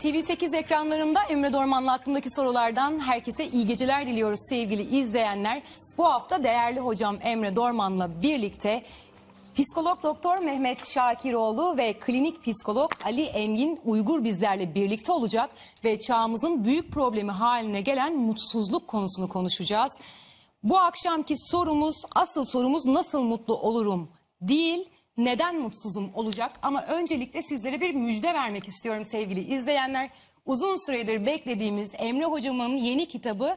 TV8 ekranlarında Emre Dorman'la aklımdaki sorulardan herkese iyi geceler diliyoruz sevgili izleyenler. Bu hafta değerli hocam Emre Dorman'la birlikte psikolog doktor Mehmet Şakiroğlu ve klinik psikolog Ali Engin Uygur bizlerle birlikte olacak ve çağımızın büyük problemi haline gelen mutsuzluk konusunu konuşacağız. Bu akşamki sorumuz, asıl sorumuz nasıl mutlu olurum değil, neden mutsuzum olacak ama öncelikle sizlere bir müjde vermek istiyorum sevgili izleyenler. Uzun süredir beklediğimiz Emre hocamın yeni kitabı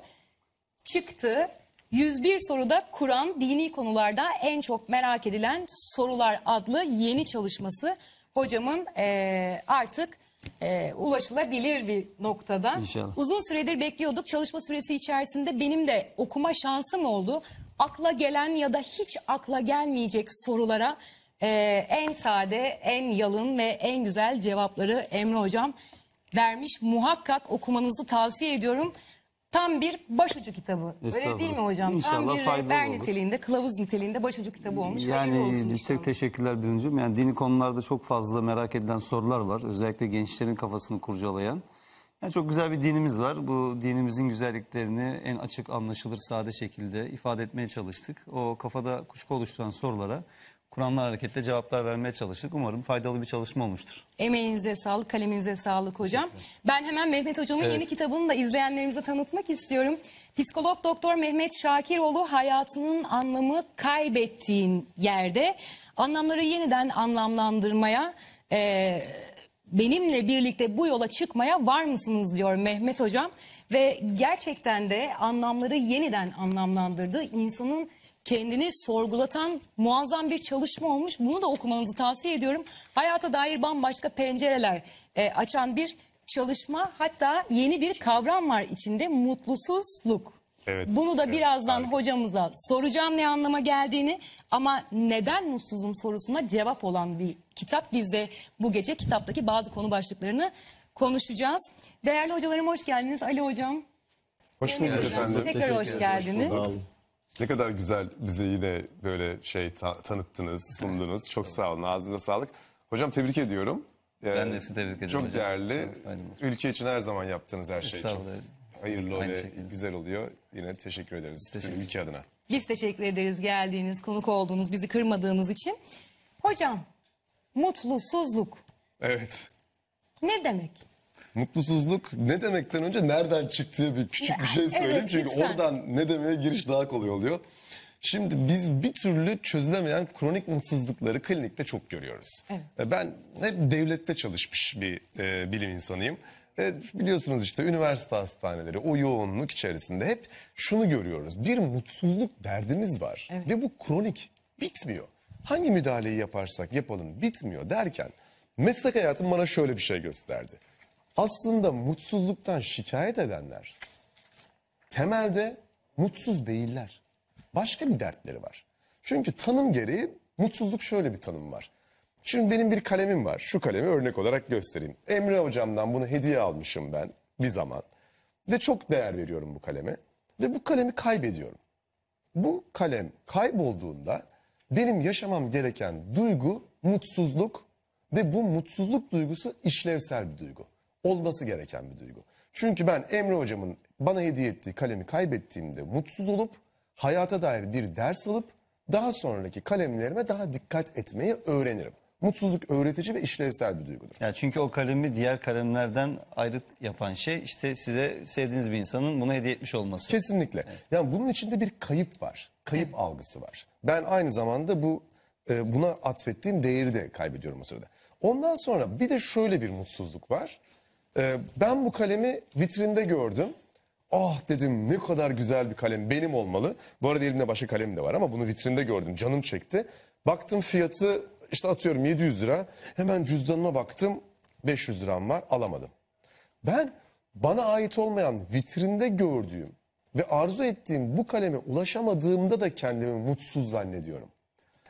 çıktı. 101 soruda Kur'an dini konularda en çok merak edilen sorular adlı yeni çalışması hocamın eee, artık eee, ulaşılabilir bir noktada. İnşallah. Uzun süredir bekliyorduk. Çalışma süresi içerisinde benim de okuma şansım oldu. Akla gelen ya da hiç akla gelmeyecek sorulara eee, en sade, en yalın ve en güzel cevapları Emre hocam vermiş. Muhakkak okumanızı tavsiye ediyorum. Tam bir başucu kitabı. Öyle değil mi hocam? Tam İnşallah bir faydalı rehber olur. niteliğinde, kılavuz niteliğinde başucu kitabı olmuş. Hayırlı olsun Yani inşallah. çok teşekkürler Birincim. Yani dini konularda çok fazla merak edilen sorular var. Özellikle gençlerin kafasını kurcalayan. Yani çok güzel bir dinimiz var. Bu dinimizin güzelliklerini en açık, anlaşılır, sade şekilde ifade etmeye çalıştık. O kafada kuşku oluşturan sorulara Kur'an'la hareketle cevaplar vermeye çalıştık. Umarım faydalı bir çalışma olmuştur. Emeğinize sağlık, kaleminize sağlık hocam. Ben hemen Mehmet hocamın yeni kitabını da izleyenlerimize tanıtmak istiyorum. Psikolog Doktor Mehmet Şakiroğlu hayatının anlamı kaybettiğin yerde anlamları yeniden anlamlandırmaya e, benimle birlikte bu yola çıkmaya var mısınız diyor Mehmet hocam ve gerçekten de anlamları yeniden anlamlandırdı. İnsanın kendini sorgulatan muazzam bir çalışma olmuş. Bunu da okumanızı tavsiye ediyorum. Hayata dair bambaşka pencereler e, açan bir çalışma. Hatta yeni bir kavram var içinde mutlusuzluk. Evet, Bunu da evet, birazdan harika. hocamıza soracağım ne anlama geldiğini ama neden mutsuzum sorusuna cevap olan bir kitap. Biz de bu gece kitaptaki bazı konu başlıklarını konuşacağız. Değerli hocalarım hoş geldiniz. Ali hocam. Hoş bulduk efendim. Tekrar hoş geldiniz. Ne kadar güzel bize yine böyle şey ta- tanıttınız, sundunuz. Çok sağ olun. Ağzınıza sağlık. Hocam tebrik ediyorum. Ee, Ben de sizi tebrik ediyorum Çok hocam. değerli. Aynen. Ülke için her zaman yaptığınız her şey çok Estağfurullah. hayırlı Aynı ve şekilde. güzel oluyor. Yine teşekkür ederiz bütün Teşekkür ülke adına. Biz teşekkür ederiz geldiğiniz, konuk olduğunuz, bizi kırmadığınız için. Hocam, mutlusuzluk Evet. ne demek? Mutlusuzluk ne demekten önce nereden çıktığı bir küçük bir şey Evet, söyleyeyim. Çünkü lütfen. oradan ne demeye giriş daha kolay oluyor. Şimdi biz bir türlü çözülemeyen kronik mutsuzlukları klinikte çok görüyoruz. Evet. E, Ben hep devlette çalışmış bir e, bilim insanıyım. E, biliyorsunuz işte üniversite hastaneleri o yoğunluk içerisinde hep şunu görüyoruz. Bir mutsuzluk derdimiz var Evet. ve bu kronik bitmiyor. Hangi müdahaleyi yaparsak yapalım bitmiyor derken meslek hayatım bana şöyle bir şey gösterdi. Aslında mutsuzluktan şikayet edenler temelde mutsuz değiller. Başka bir dertleri var. Çünkü tanım gereği mutsuzluk şöyle bir tanım var. Şimdi benim bir kalemim var. Şu kalemi örnek olarak göstereyim. Emre hocamdan bunu hediye almışım ben bir zaman. Ve çok değer veriyorum bu kaleme. Ve bu kalemi kaybediyorum. Bu kalem kaybolduğunda benim yaşamam gereken duygu mutsuzluk ve bu mutsuzluk duygusu işlevsel bir duygu. Olması gereken bir duygu. Çünkü ben Emre hocamın bana hediye ettiği kalemi kaybettiğimde mutsuz olup hayata dair bir ders alıp daha sonraki kalemlerime daha dikkat etmeyi öğrenirim. Mutsuzluk öğretici ve işlevsel bir duygudur. Yani çünkü o kalemi diğer kalemlerden ayrı yapan şey işte size sevdiğiniz bir insanın bunu hediye etmiş olması. Kesinlikle. Yani bunun içinde bir kayıp var. Kayıp algısı var. Ben aynı zamanda bu e, buna atfettiğim değeri de kaybediyorum o sırada. Ondan sonra bir de şöyle bir mutsuzluk var. E, ben bu kalemi vitrinde gördüm. Ah dedim ne kadar güzel bir kalem benim olmalı. Bu arada elimde başka kalem de var ama bunu vitrinde gördüm. Canım çekti. Baktım fiyatı işte atıyorum 700 lira. Hemen cüzdanıma baktım 500 liram var alamadım. Ben bana ait olmayan vitrinde gördüğüm ve arzu ettiğim bu kaleme ulaşamadığımda da kendimi mutsuz zannediyorum.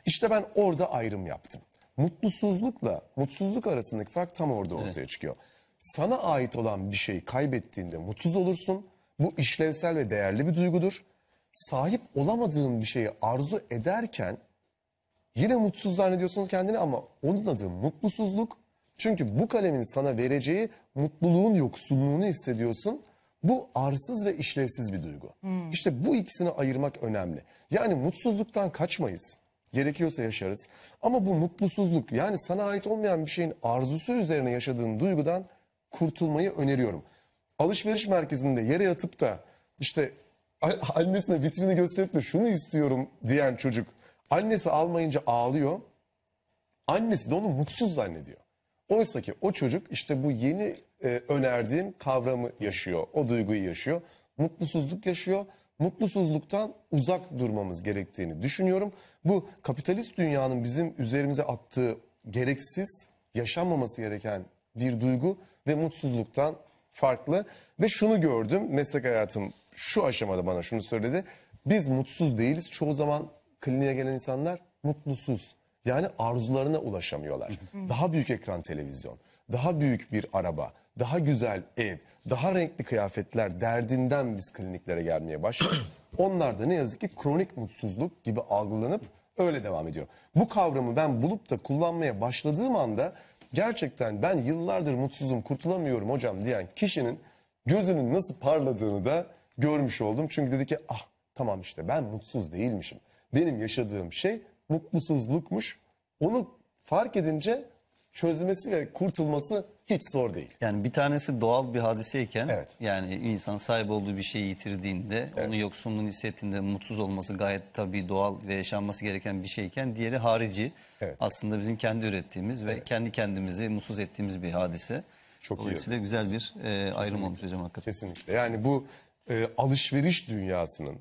İşte ben orada ayrım yaptım. Mutlusuzlukla mutsuzluk arasındaki fark tam orada ortaya çıkıyor. Sana ait olan bir şeyi kaybettiğinde mutsuz olursun. Bu işlevsel ve değerli bir duygudur. Sahip olamadığın bir şeyi arzu ederken Yine mutsuz zannediyorsunuz kendini ama onun adı mutlusuzluk Çünkü bu kalemin sana vereceği mutluluğun yoksunluğunu hissediyorsun. Bu arsız ve işlevsiz bir duygu. İşte bu ikisini ayırmak önemli. Yani mutsuzluktan kaçmayız. Gerekiyorsa yaşarız. Ama bu mutlusuzluk yani sana ait olmayan bir şeyin arzusu üzerine yaşadığın duygudan kurtulmayı öneriyorum. Alışveriş merkezinde yere yatıp da işte annesine vitrini gösterip de şunu istiyorum diyen çocuk annesi almayınca ağlıyor. Annesi de onu mutsuz zannediyor. Oysa ki o çocuk işte bu yeni e, önerdiğim kavramı yaşıyor. O duyguyu yaşıyor. Mutlusuzluk yaşıyor. Mutlusuzluktan uzak durmamız gerektiğini düşünüyorum. Bu kapitalist dünyanın bizim üzerimize attığı gereksiz, yaşanmaması gereken bir duygu ve mutsuzluktan farklı. Ve şunu gördüm, meslek hayatım şu aşamada bana şunu söyledi. Biz mutsuz değiliz. Çoğu zaman kliniğe gelen insanlar mutlusuz. Yani arzularına ulaşamıyorlar. Daha büyük ekran televizyon, daha büyük bir araba, daha güzel ev, daha renkli kıyafetler derdinden biz kliniklere gelmeye başladık. Onlar da ne yazık ki kronik mutsuzluk gibi algılanıp öyle devam ediyor. Bu kavramı ben bulup da kullanmaya başladığım anda gerçekten ben yıllardır mutsuzum kurtulamıyorum hocam diyen kişinin gözünün nasıl parladığını da görmüş oldum. Çünkü dedi ki ah tamam işte ben mutsuz değilmişim. Benim yaşadığım şey mutlusuzlukmuş. Onu fark edince çözmesi ve kurtulması hiç zor değil. Yani bir tanesi doğal bir hadiseyken Evet. yani insan sahip olduğu bir şeyi yitirdiğinde onun yoksunluğunu hissettiğinde mutsuz olması gayet tabii doğal ve yaşanması gereken bir şeyken diğeri harici. Evet. Aslında bizim kendi ürettiğimiz ve kendi kendimizi mutsuz ettiğimiz bir hadise. Çok iyi. Dolayısıyla güzel bir e, ayrım olmuş hocam hakikaten. Kesinlikle. Yani bu e, alışveriş dünyasının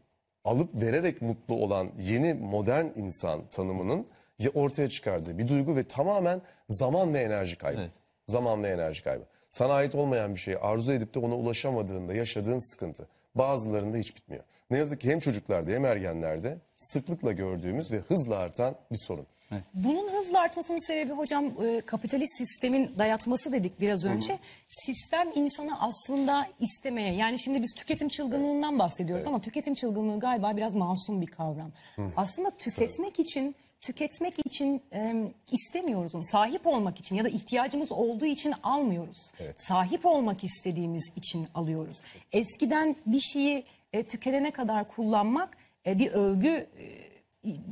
alıp vererek mutlu olan yeni modern insan tanımının ya ortaya çıkardığı bir duygu ve tamamen zaman ve enerji kaybı. Evet. Zaman ve enerji kaybı. Sana ait olmayan bir şeyi arzu edip de ona ulaşamadığında yaşadığın sıkıntı. Bazılarında hiç bitmiyor. Ne yazık ki hem çocuklarda hem ergenlerde sıklıkla gördüğümüz ve hızla artan bir sorun. Bunun hızla artmasının sebebi hocam e, kapitalist sistemin dayatması dedik biraz önce. Sistem insanı aslında istemeye yani şimdi biz tüketim çılgınlığından bahsediyoruz ama tüketim çılgınlığı galiba biraz masum bir kavram. Aslında tüketmek için tüketmek için e, istemiyoruz onu. Sahip olmak için ya da ihtiyacımız olduğu için almıyoruz. Sahip olmak istediğimiz için alıyoruz. Eskiden bir şeyi e, tükenene kadar kullanmak e, bir övgü e,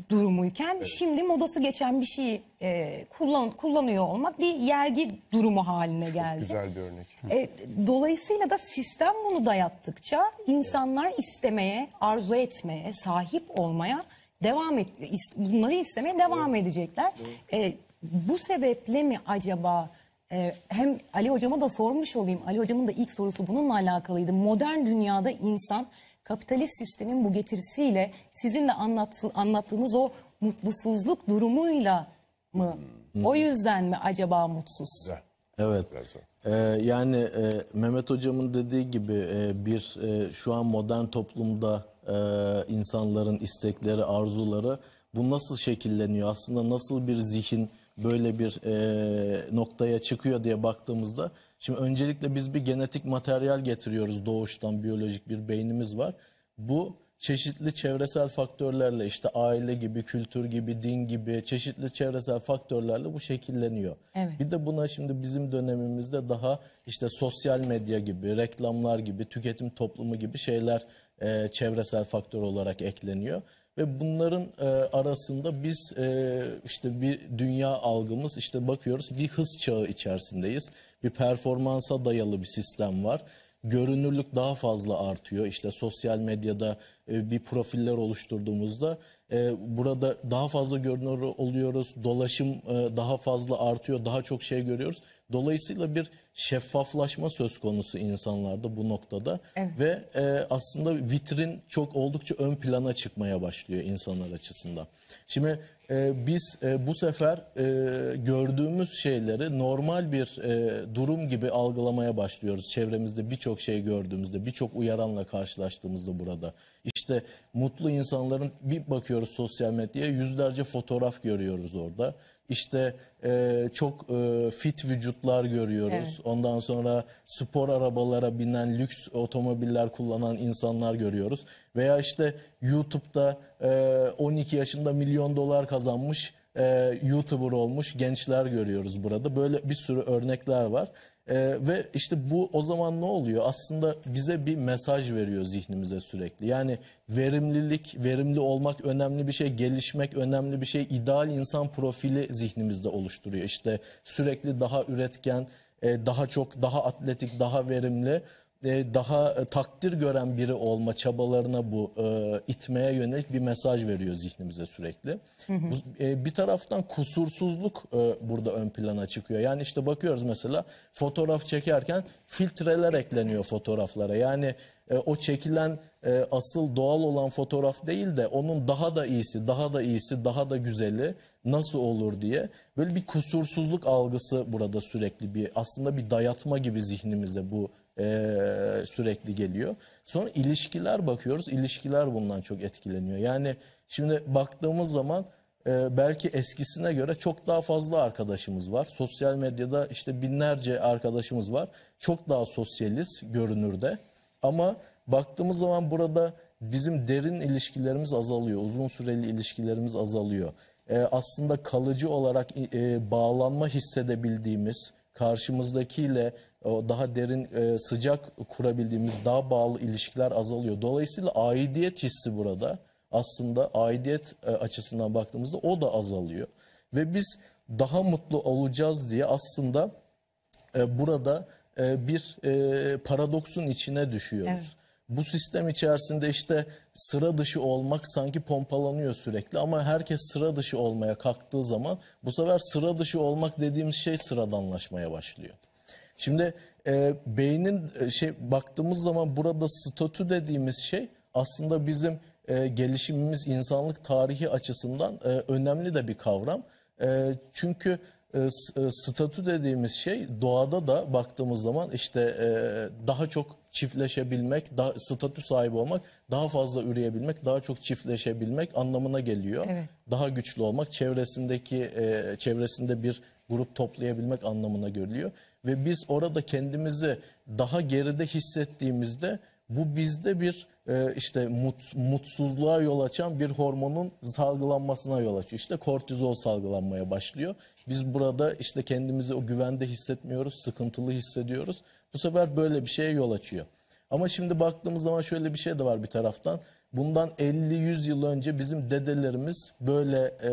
durumuyken şimdi modası geçen bir şeyi e, kullan, kullanıyor olmak bir yergi durumu haline geldi. Güzel bir örnek. E, dolayısıyla da sistem bunu dayattıkça insanlar istemeye, arzu etmeye, sahip olmaya devam et, bunları istemeye devam edecekler. E, bu sebeple mi acaba e, hem Ali hocama da sormuş olayım. Ali hocamın da ilk sorusu bununla alakalıydı. Modern dünyada insan kapitalist sistemin bu getirisiyle sizin de anlattı, anlattığınız o mutlusuzluk durumuyla mı? O yüzden mi acaba mutsuz? Güzel. Evet. Ee, yani e, Mehmet hocamın dediği gibi e, bir e, şu an modern toplumda e, insanların istekleri, arzuları bu nasıl şekilleniyor? Aslında nasıl bir zihin böyle bir e, noktaya çıkıyor diye baktığımızda şimdi öncelikle biz bir genetik materyal getiriyoruz doğuştan biyolojik bir beynimiz var. Bu çeşitli çevresel faktörlerle işte aile gibi, kültür gibi, din gibi çeşitli çevresel faktörlerle bu şekilleniyor. Evet. Bir de buna şimdi bizim dönemimizde daha işte sosyal medya gibi, reklamlar gibi, tüketim toplumu gibi şeyler e, çevresel faktör olarak ekleniyor. Ve bunların e, arasında biz e, işte bir dünya algımız işte bakıyoruz bir hız çağı içerisindeyiz. Bir performansa dayalı bir sistem var görünürlük daha fazla artıyor. İşte sosyal medyada e, bir profiller oluşturduğumuzda e, burada daha fazla görünür oluyoruz. Dolaşım e, daha fazla artıyor. Daha çok şey görüyoruz. Dolayısıyla bir şeffaflaşma söz konusu insanlarda bu noktada Evet. ve e, aslında vitrin çok oldukça ön plana çıkmaya başlıyor insanlar açısından. Şimdi e, biz e, bu sefer e, gördüğümüz şeyleri normal bir e, durum gibi algılamaya başlıyoruz. Çevremizde birçok şey gördüğümüzde, birçok uyaranla karşılaştığımızda burada. İşte mutlu insanların bir bakıyoruz sosyal medyaya yüzlerce fotoğraf görüyoruz orada. İşte e, çok e, fit vücutlar görüyoruz. Evet. Ondan sonra spor arabalara binen, lüks otomobiller kullanan insanlar görüyoruz. Veya işte YouTube'da e, 12 yaşında milyon dolar kazanmış e, YouTuber olmuş gençler görüyoruz burada. Böyle bir sürü örnekler var. E, ve işte bu o zaman ne oluyor? Aslında bize bir mesaj veriyor zihnimize sürekli. Yani verimlilik, verimli olmak önemli bir şey, gelişmek önemli bir şey. ideal insan profili zihnimizde oluşturuyor. İşte sürekli daha üretken, e, daha çok, daha atletik, daha verimli, daha e, takdir gören biri olma çabalarına bu e, itmeye yönelik bir mesaj veriyor zihnimize sürekli. E, bir taraftan kusursuzluk e, burada ön plana çıkıyor. Yani işte bakıyoruz mesela fotoğraf çekerken filtreler ekleniyor fotoğraflara. Yani e, o çekilen e, asıl doğal olan fotoğraf değil de onun daha da iyisi, daha da iyisi, daha da güzeli nasıl olur diye böyle bir kusursuzluk algısı burada sürekli bir aslında bir dayatma gibi zihnimize bu e, sürekli geliyor. Sonra ilişkiler bakıyoruz. İlişkiler bundan çok etkileniyor. Yani şimdi baktığımız zaman e, belki eskisine göre çok daha fazla arkadaşımız var. Sosyal medyada işte binlerce arkadaşımız var. Çok daha sosyaliz görünürde. Ama baktığımız zaman burada bizim derin ilişkilerimiz azalıyor. Uzun süreli ilişkilerimiz azalıyor. E, aslında kalıcı olarak e, bağlanma hissedebildiğimiz, karşımızdakiyle o daha derin e, sıcak kurabildiğimiz daha bağlı ilişkiler azalıyor. Dolayısıyla aidiyet hissi burada aslında aidiyet e, açısından baktığımızda o da azalıyor. Ve biz daha mutlu olacağız diye aslında e, burada e, bir e, paradoksun içine düşüyoruz. Evet. Bu sistem içerisinde işte sıra dışı olmak sanki pompalanıyor sürekli ama herkes sıra dışı olmaya kalktığı zaman bu sefer sıra dışı olmak dediğimiz şey sıradanlaşmaya başlıyor. Şimdi e, beynin e, şey baktığımız zaman burada statü dediğimiz şey aslında bizim e, gelişimimiz insanlık tarihi açısından e, önemli de bir kavram. E, çünkü e, e, statü dediğimiz şey doğada da baktığımız zaman işte e, daha çok çiftleşebilmek, daha, statü sahibi olmak, daha fazla üreyebilmek, daha çok çiftleşebilmek anlamına geliyor. Evet. Daha güçlü olmak, çevresindeki e, çevresinde bir grup toplayabilmek anlamına geliyor. Ve biz orada kendimizi daha geride hissettiğimizde bu bizde bir e, işte mut, mutsuzluğa yol açan bir hormonun salgılanmasına yol açıyor. İşte kortizol salgılanmaya başlıyor. Biz burada işte kendimizi o güvende hissetmiyoruz, sıkıntılı hissediyoruz. Bu sefer böyle bir şeye yol açıyor. Ama şimdi baktığımız zaman şöyle bir şey de var bir taraftan. Bundan 50-100 yıl önce bizim dedelerimiz böyle e,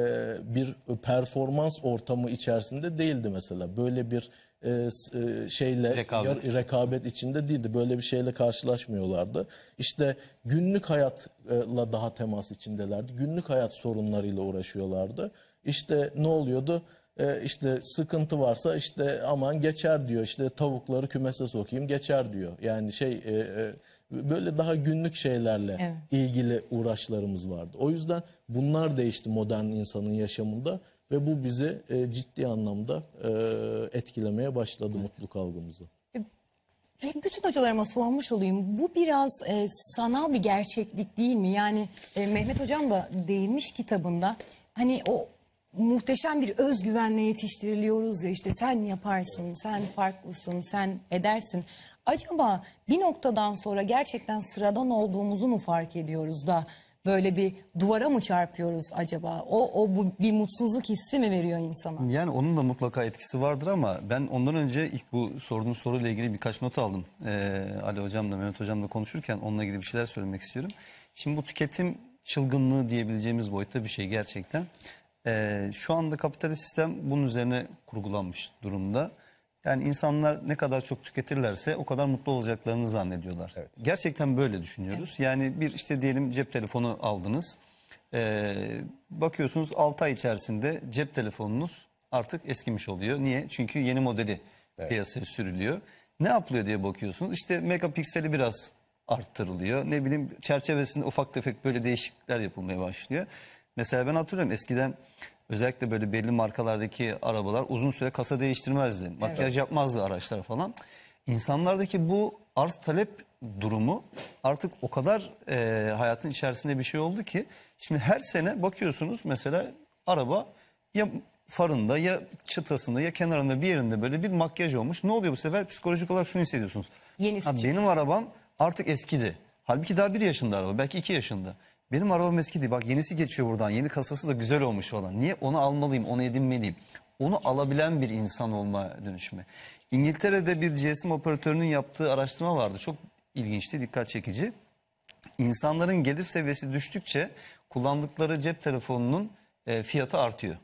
bir performans ortamı içerisinde değildi mesela. Böyle bir e, e, şeyle Rekabet. yar- rekabet içinde değildi. Böyle bir şeyle karşılaşmıyorlardı. İşte günlük hayatla daha temas içindelerdi. Günlük hayat sorunlarıyla uğraşıyorlardı. İşte ne oluyordu? Ee, işte sıkıntı varsa işte aman geçer diyor. İşte tavukları kümese sokayım geçer diyor. Yani şey e, e, böyle daha günlük şeylerle Evet. ilgili uğraşlarımız vardı. O yüzden bunlar değişti modern insanın yaşamında ve bu bizi e, ciddi anlamda e, etkilemeye başladı mutluluk algımızı. Ve bütün hocalarıma sormuş olayım. Bu biraz e, sanal bir gerçeklik değil mi? Yani e, Mehmet Hocam da değinmiş kitabında. Hani o muhteşem bir özgüvenle yetiştiriliyoruz ya işte sen yaparsın, sen farklısın, sen edersin. Acaba bir noktadan sonra gerçekten sıradan olduğumuzu mu fark ediyoruz da böyle bir duvara mı çarpıyoruz acaba? O, o bu, bir mutsuzluk hissi mi veriyor insana? Yani onun da mutlaka etkisi vardır ama ben ondan önce ilk bu sorduğunuz soruyla ilgili birkaç not aldım. Ee, Ali Hocam da Mehmet Hocam da konuşurken onunla ilgili bir şeyler söylemek istiyorum. Şimdi bu tüketim çılgınlığı diyebileceğimiz boyutta bir şey gerçekten. Ee, şu anda kapitalist sistem bunun üzerine kurgulanmış durumda. Yani insanlar ne kadar çok tüketirlerse o kadar mutlu olacaklarını zannediyorlar. Evet. Gerçekten böyle düşünüyoruz. Yani bir işte diyelim cep telefonu aldınız. Ee, bakıyorsunuz 6 ay içerisinde cep telefonunuz artık eskimiş oluyor. Niye? Çünkü yeni modeli piyasaya sürülüyor. Ne yapılıyor diye bakıyorsunuz. İşte megapikseli biraz arttırılıyor. Ne bileyim çerçevesinde ufak tefek böyle değişiklikler yapılmaya başlıyor. Mesela ben hatırlıyorum eskiden özellikle böyle belli markalardaki arabalar uzun süre kasa değiştirmezdi. Makyaj yapmazdı araçlar falan. İnsanlardaki bu arz talep durumu artık o kadar e, hayatın içerisinde bir şey oldu ki şimdi her sene bakıyorsunuz mesela araba ya farında ya çıtasında ya kenarında bir yerinde böyle bir makyaj olmuş. Ne oluyor bu sefer? Psikolojik olarak şunu hissediyorsunuz. Yenisi Ha, benim arabam artık eskidi. Halbuki daha bir yaşında araba belki iki yaşında. Benim arabam eskidi bak yenisi geçiyor buradan yeni kasası da güzel olmuş falan. Niye onu almalıyım onu edinmeliyim. Onu alabilen bir insan olma dönüşümü. İngiltere'de bir GSM operatörünün yaptığı araştırma vardı. Çok ilginçti dikkat çekici. İnsanların gelir seviyesi düştükçe kullandıkları cep telefonunun e, fiyatı artıyor.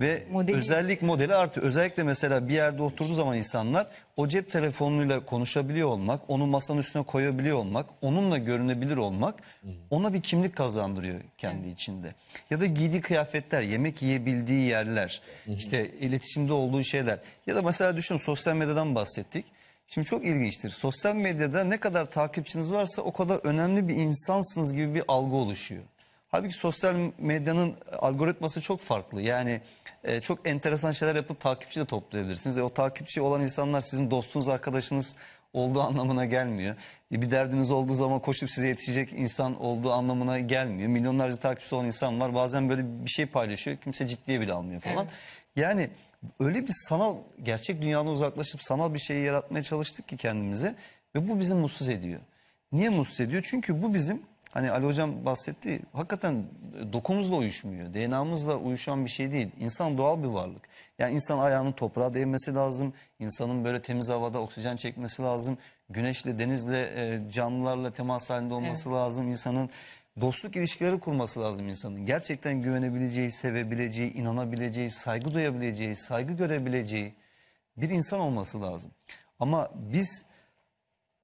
Ve Modeli- özellik modeli artıyor. Özellikle mesela bir yerde oturduğu zaman insanlar o cep telefonuyla konuşabiliyor olmak, onu masanın üstüne koyabiliyor olmak, onunla görünebilir olmak ona bir kimlik kazandırıyor kendi içinde. Ya da giydiği kıyafetler, yemek yiyebildiği yerler, işte iletişimde olduğu şeyler. Ya da mesela düşün sosyal medyadan bahsettik. Şimdi çok ilginçtir. Sosyal medyada ne kadar takipçiniz varsa o kadar önemli bir insansınız gibi bir algı oluşuyor. Halbuki sosyal medyanın algoritması çok farklı. Yani e, çok enteresan şeyler yapıp takipçi de toplayabilirsiniz. E, o takipçi olan insanlar sizin dostunuz, arkadaşınız olduğu anlamına gelmiyor. E, bir derdiniz olduğu zaman koşup size yetişecek insan olduğu anlamına gelmiyor. Milyonlarca takipçisi olan insan var. Bazen böyle bir şey paylaşıyor. Kimse ciddiye bile almıyor falan. Yani öyle bir sanal, gerçek dünyadan uzaklaşıp sanal bir şeyi yaratmaya çalıştık ki kendimize. Ve bu bizi mutsuz ediyor. Niye mutsuz ediyor? Çünkü bu bizim Hani Ali Hocam bahsetti. Hakikaten dokumuzla uyuşmuyor. DNA'mızla uyuşan bir şey değil. İnsan doğal bir varlık. Yani insan ayağının toprağa değmesi lazım. İnsanın böyle temiz havada oksijen çekmesi lazım. Güneşle, denizle, e, canlılarla temas halinde olması lazım. İnsanın dostluk ilişkileri kurması lazım insanın. Gerçekten güvenebileceği, sevebileceği, inanabileceği, saygı duyabileceği, saygı görebileceği bir insan olması lazım. Ama biz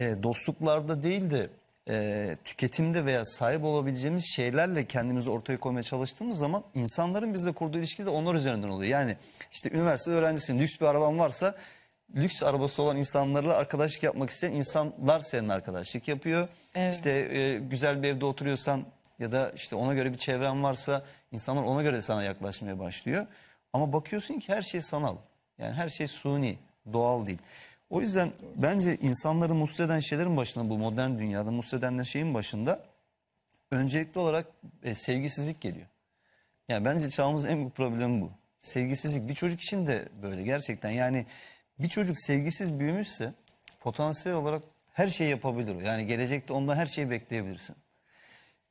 e, dostluklarda değil de e, tüketimde veya sahip olabileceğimiz şeylerle kendimizi ortaya koymaya çalıştığımız zaman insanların bizle kurduğu ilişki de onlar üzerinden oluyor. Yani işte üniversite öğrencisin, lüks bir araban varsa lüks arabası olan insanlarla arkadaşlık yapmak isteyen insanlar seninle arkadaşlık yapıyor. İşte e, güzel bir evde oturuyorsan ya da işte ona göre bir çevren varsa insanlar ona göre sana yaklaşmaya başlıyor. Ama bakıyorsun ki her şey sanal. Yani her şey suni, doğal değil. O yüzden bence insanları mutsuz eden şeylerin başında bu modern dünyada mutsuz eden şeyin başında öncelikli olarak e, sevgisizlik geliyor. Yani bence çağımızın en büyük problemi bu. Sevgisizlik bir çocuk için de böyle gerçekten. Yani bir çocuk sevgisiz büyümüşse potansiyel olarak her şeyi yapabilir. Yani gelecekte ondan her şeyi bekleyebilirsin.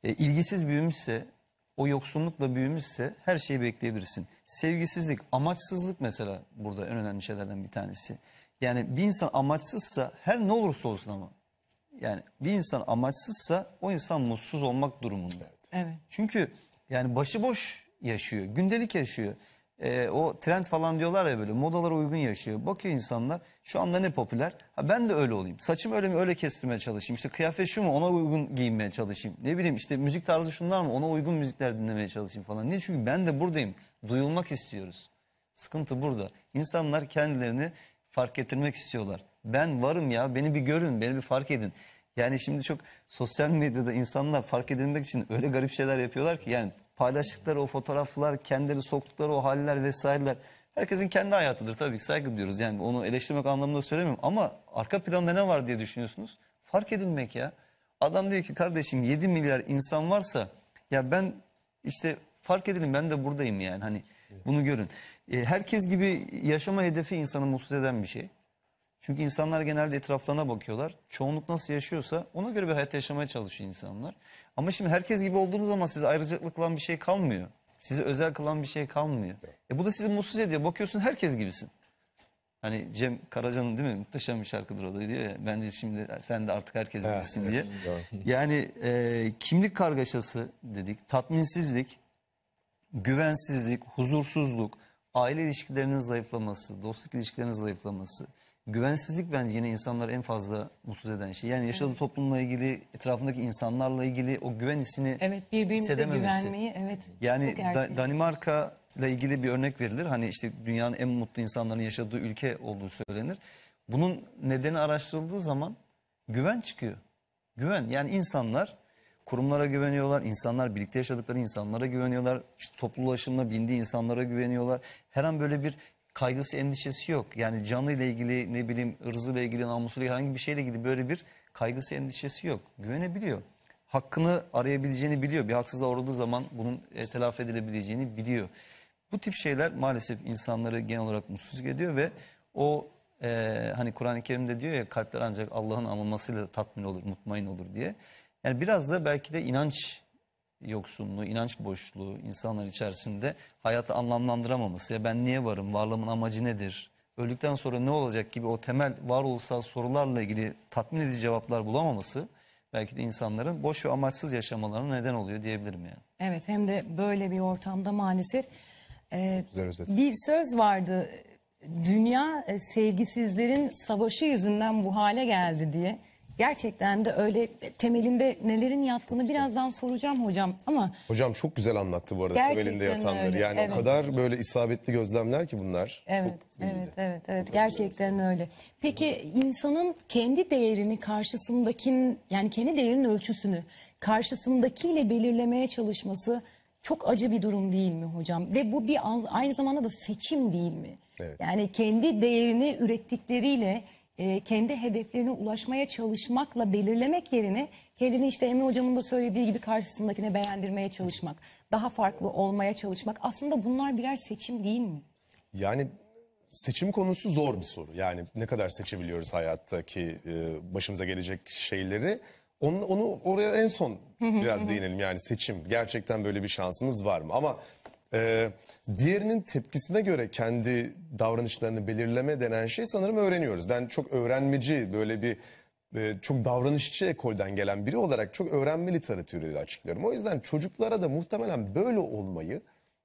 E, ilgisiz büyümüşse, o yoksunlukla büyümüşse her şeyi bekleyebilirsin. Sevgisizlik, amaçsızlık mesela burada en önemli şeylerden bir tanesi. Yani bir insan amaçsızsa her ne olursa olsun ama. Yani bir insan amaçsızsa o insan mutsuz olmak durumunda. Evet. Çünkü yani başıboş yaşıyor, gündelik yaşıyor. Ee, o trend falan diyorlar ya böyle modalara uygun yaşıyor. Bakıyor insanlar şu anda ne popüler? Ha ben de öyle olayım. Saçımı öyle mi öyle kestirmeye çalışayım. İşte kıyafet şu mu ona uygun giyinmeye çalışayım. Ne bileyim işte müzik tarzı şunlar mı ona uygun müzikler dinlemeye çalışayım falan. Niye? Çünkü ben de buradayım. Duyulmak istiyoruz. Sıkıntı burada. İnsanlar kendilerini fark ettirmek istiyorlar. Ben varım ya beni bir görün beni bir fark edin. Yani şimdi çok sosyal medyada insanlar fark edilmek için öyle garip şeyler yapıyorlar ki yani paylaştıkları o fotoğraflar, kendileri soktukları o haller vesaireler herkesin kendi hayatıdır tabii ki saygı duyuyoruz. Yani onu eleştirmek anlamında söylemiyorum ama arka planda ne var diye düşünüyorsunuz? Fark edilmek ya. Adam diyor ki kardeşim 7 milyar insan varsa ya ben işte fark edilin ben de buradayım yani hani bunu görün. E, herkes gibi yaşama hedefi insanı mutsuz eden bir şey. Çünkü insanlar genelde etraflarına bakıyorlar. Çoğunluk nasıl yaşıyorsa ona göre bir hayat yaşamaya çalışıyor insanlar. Ama şimdi herkes gibi olduğunuz zaman size ayrıcalıklı kılan bir şey kalmıyor. Sizi özel kılan bir şey kalmıyor. E bu da sizi mutsuz ediyor. Bakıyorsun herkes gibisin. Hani Cem Karaca'nın değil mi? Muhteşem bir şarkıdır o da diyor ya. Bence şimdi sen de artık herkes gibisin diye. Yani e, kimlik kargaşası dedik. Tatminsizlik, güvensizlik, huzursuzluk, aile ilişkilerinin zayıflaması, dostluk ilişkilerinin zayıflaması, güvensizlik bence yine insanları en fazla mutsuz eden şey. Yani yaşadığı toplumla ilgili, etrafındaki insanlarla ilgili o güven hissini Evet birbirimize güvenmeyi evet. Yani Da-. Danimarka ile ilgili bir örnek verilir. Hani işte dünyanın en mutlu insanların yaşadığı ülke olduğu söylenir. Bunun nedeni araştırıldığı zaman güven çıkıyor. Güven yani insanlar kurumlara güveniyorlar, insanlar birlikte yaşadıkları insanlara güveniyorlar, işte toplu bindiği insanlara güveniyorlar. Her an böyle bir kaygısı, endişesi yok. Yani canıyla ilgili ne bileyim ırzıyla ilgili, namusuyla ilgili herhangi bir şeyle ilgili böyle bir kaygısı, endişesi yok. Güvenebiliyor. Hakkını arayabileceğini biliyor. Bir haksızlığa uğradığı zaman bunun e, telafi edilebileceğini biliyor. Bu tip şeyler maalesef insanları genel olarak mutsuz ediyor ve o e, hani Kur'an-ı Kerim'de diyor ya kalpler ancak Allah'ın anılmasıyla tatmin olur, mutmain olur diye. Yani biraz da belki de inanç yoksunluğu, inanç boşluğu insanlar içerisinde hayatı anlamlandıramaması. Ya ben niye varım, varlığımın amacı nedir, öldükten sonra ne olacak gibi o temel varoluşsal sorularla ilgili tatmin edici cevaplar bulamaması belki de insanların boş ve amaçsız yaşamalarına neden oluyor diyebilirim yani. Evet hem de böyle bir ortamda maalesef e, bir söz vardı. Dünya e, sevgisizlerin savaşı yüzünden bu hale geldi diye. Gerçekten de öyle temelinde nelerin yattığını birazdan soracağım hocam ama Hocam çok güzel anlattı bu arada Gerçekten temelinde yatanları. öyle, Yani evet. o kadar böyle isabetli gözlemler ki bunlar. Evet, Çok iyiydi. evet, evet, evet. Gerçekten öyle. Peki insanın kendi değerini karşısındakin yani kendi değerinin ölçüsünü karşısındakiyle belirlemeye çalışması çok acı bir durum değil mi hocam? Ve bu bir aynı zamanda da seçim değil mi? Evet. Yani kendi değerini ürettikleriyle e, kendi hedeflerine ulaşmaya çalışmakla belirlemek yerine kendini işte Emre hocamın da söylediği gibi karşısındakine beğendirmeye çalışmak, daha farklı olmaya çalışmak aslında bunlar birer seçim değil mi? Yani seçim konusu zor bir soru. Yani ne kadar seçebiliyoruz hayattaki e, başımıza gelecek şeyleri. Onu, onu oraya en son biraz değinelim. Yani seçim gerçekten böyle bir şansımız var mı? Ama e, diğerinin tepkisine göre kendi davranışlarını belirleme denen şey sanırım öğreniyoruz. Ben çok öğrenmeci böyle bir e, çok davranışçı ekolden gelen biri olarak çok öğrenme literatürüyle açıklıyorum. O yüzden çocuklara da muhtemelen böyle olmayı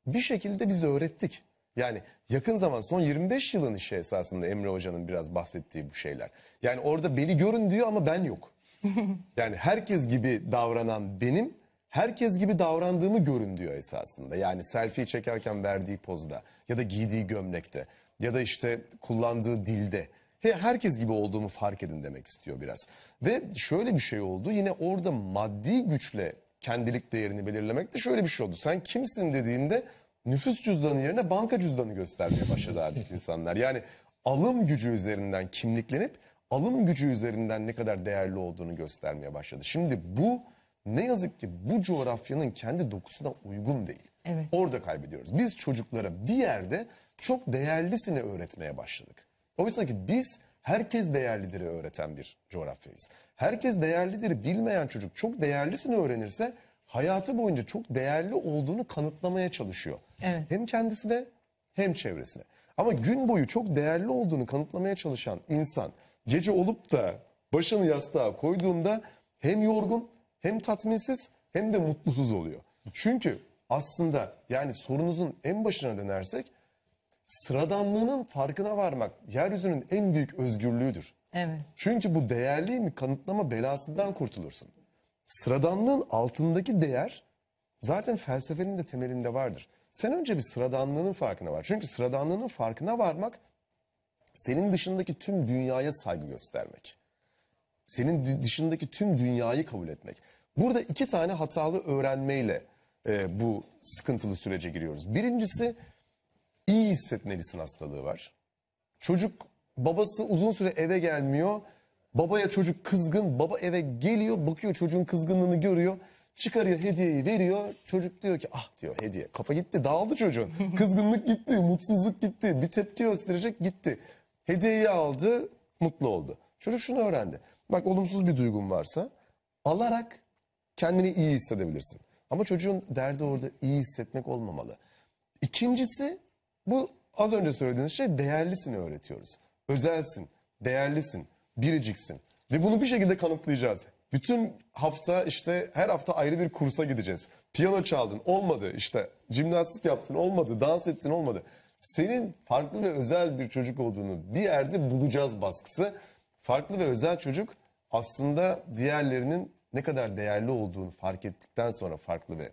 bir şekilde biz öğrettik. Yani yakın zaman son 25 yılın işi esasında Emre Hoca'nın biraz bahsettiği bu şeyler. Yani orada beni görün diyor ama ben yok. Yani herkes gibi davranan benim, herkes gibi davrandığımı görün diyor esasında. Yani selfie çekerken verdiği pozda ya da giydiği gömlekte ya da işte kullandığı dilde. He- Herkes gibi olduğumu fark edin demek istiyor biraz. Ve şöyle bir şey oldu yine orada maddi güçle kendilik değerini belirlemek de şöyle bir şey oldu. Sen kimsin dediğinde nüfus cüzdanı yerine banka cüzdanı göstermeye başladı artık insanlar. Yani alım gücü üzerinden kimliklenip alım gücü üzerinden ne kadar değerli olduğunu göstermeye başladı. Şimdi bu ne yazık ki bu coğrafyanın kendi dokusuna uygun değil. Evet. Orada kaybediyoruz. Biz çocuklara bir yerde çok değerlisini öğretmeye başladık. Oysa ki biz herkes değerlidir'i öğreten bir coğrafyayız. Herkes değerlidir'i bilmeyen çocuk çok değerlisini öğrenirse hayatı boyunca çok değerli olduğunu kanıtlamaya çalışıyor. Evet. Hem kendisine hem çevresine. Ama gün boyu çok değerli olduğunu kanıtlamaya çalışan insan gece olup da başını yastığa koyduğunda hem yorgun hem tatminsiz hem de mutsuz oluyor. Çünkü aslında yani sorunuzun en başına dönersek sıradanlığının farkına varmak yeryüzünün en büyük özgürlüğüdür. Evet. Çünkü bu değerli mi kanıtlama belasından kurtulursun. Sıradanlığın altındaki değer zaten felsefenin de temelinde vardır. Sen önce bir sıradanlığının farkına var. Çünkü sıradanlığının farkına varmak senin dışındaki tüm dünyaya saygı göstermek. Senin dışındaki tüm dünyayı kabul etmek. Burada iki tane hatalı öğrenmeyle e, bu sıkıntılı sürece giriyoruz. Birincisi iyi hissetmelisin hastalığı var. Çocuk babası uzun süre eve gelmiyor. Babaya çocuk kızgın. Baba eve geliyor bakıyor çocuğun kızgınlığını görüyor. Çıkarıyor hediyeyi veriyor. Çocuk diyor ki ah diyor hediye. Kafa gitti dağıldı çocuğun. Kızgınlık gitti mutsuzluk gitti. Bir tepki gösterecek gitti. Hediyeyi aldı mutlu oldu. Çocuk şunu öğrendi. Bak olumsuz bir duygun varsa alarak kendini iyi hissedebilirsin. Ama çocuğun derdi orada iyi hissetmek olmamalı. İkincisi bu az önce söylediğiniz şey değerlisini öğretiyoruz. Özelsin, değerlisin, biriciksin. Ve bunu bir şekilde kanıtlayacağız. Bütün hafta işte her hafta ayrı bir kursa gideceğiz. Piyano çaldın olmadı işte jimnastik yaptın olmadı dans ettin olmadı. Senin farklı ve özel bir çocuk olduğunu bir yerde bulacağız baskısı. Farklı ve özel çocuk aslında diğerlerinin ne kadar değerli olduğunu fark ettikten sonra farklı ve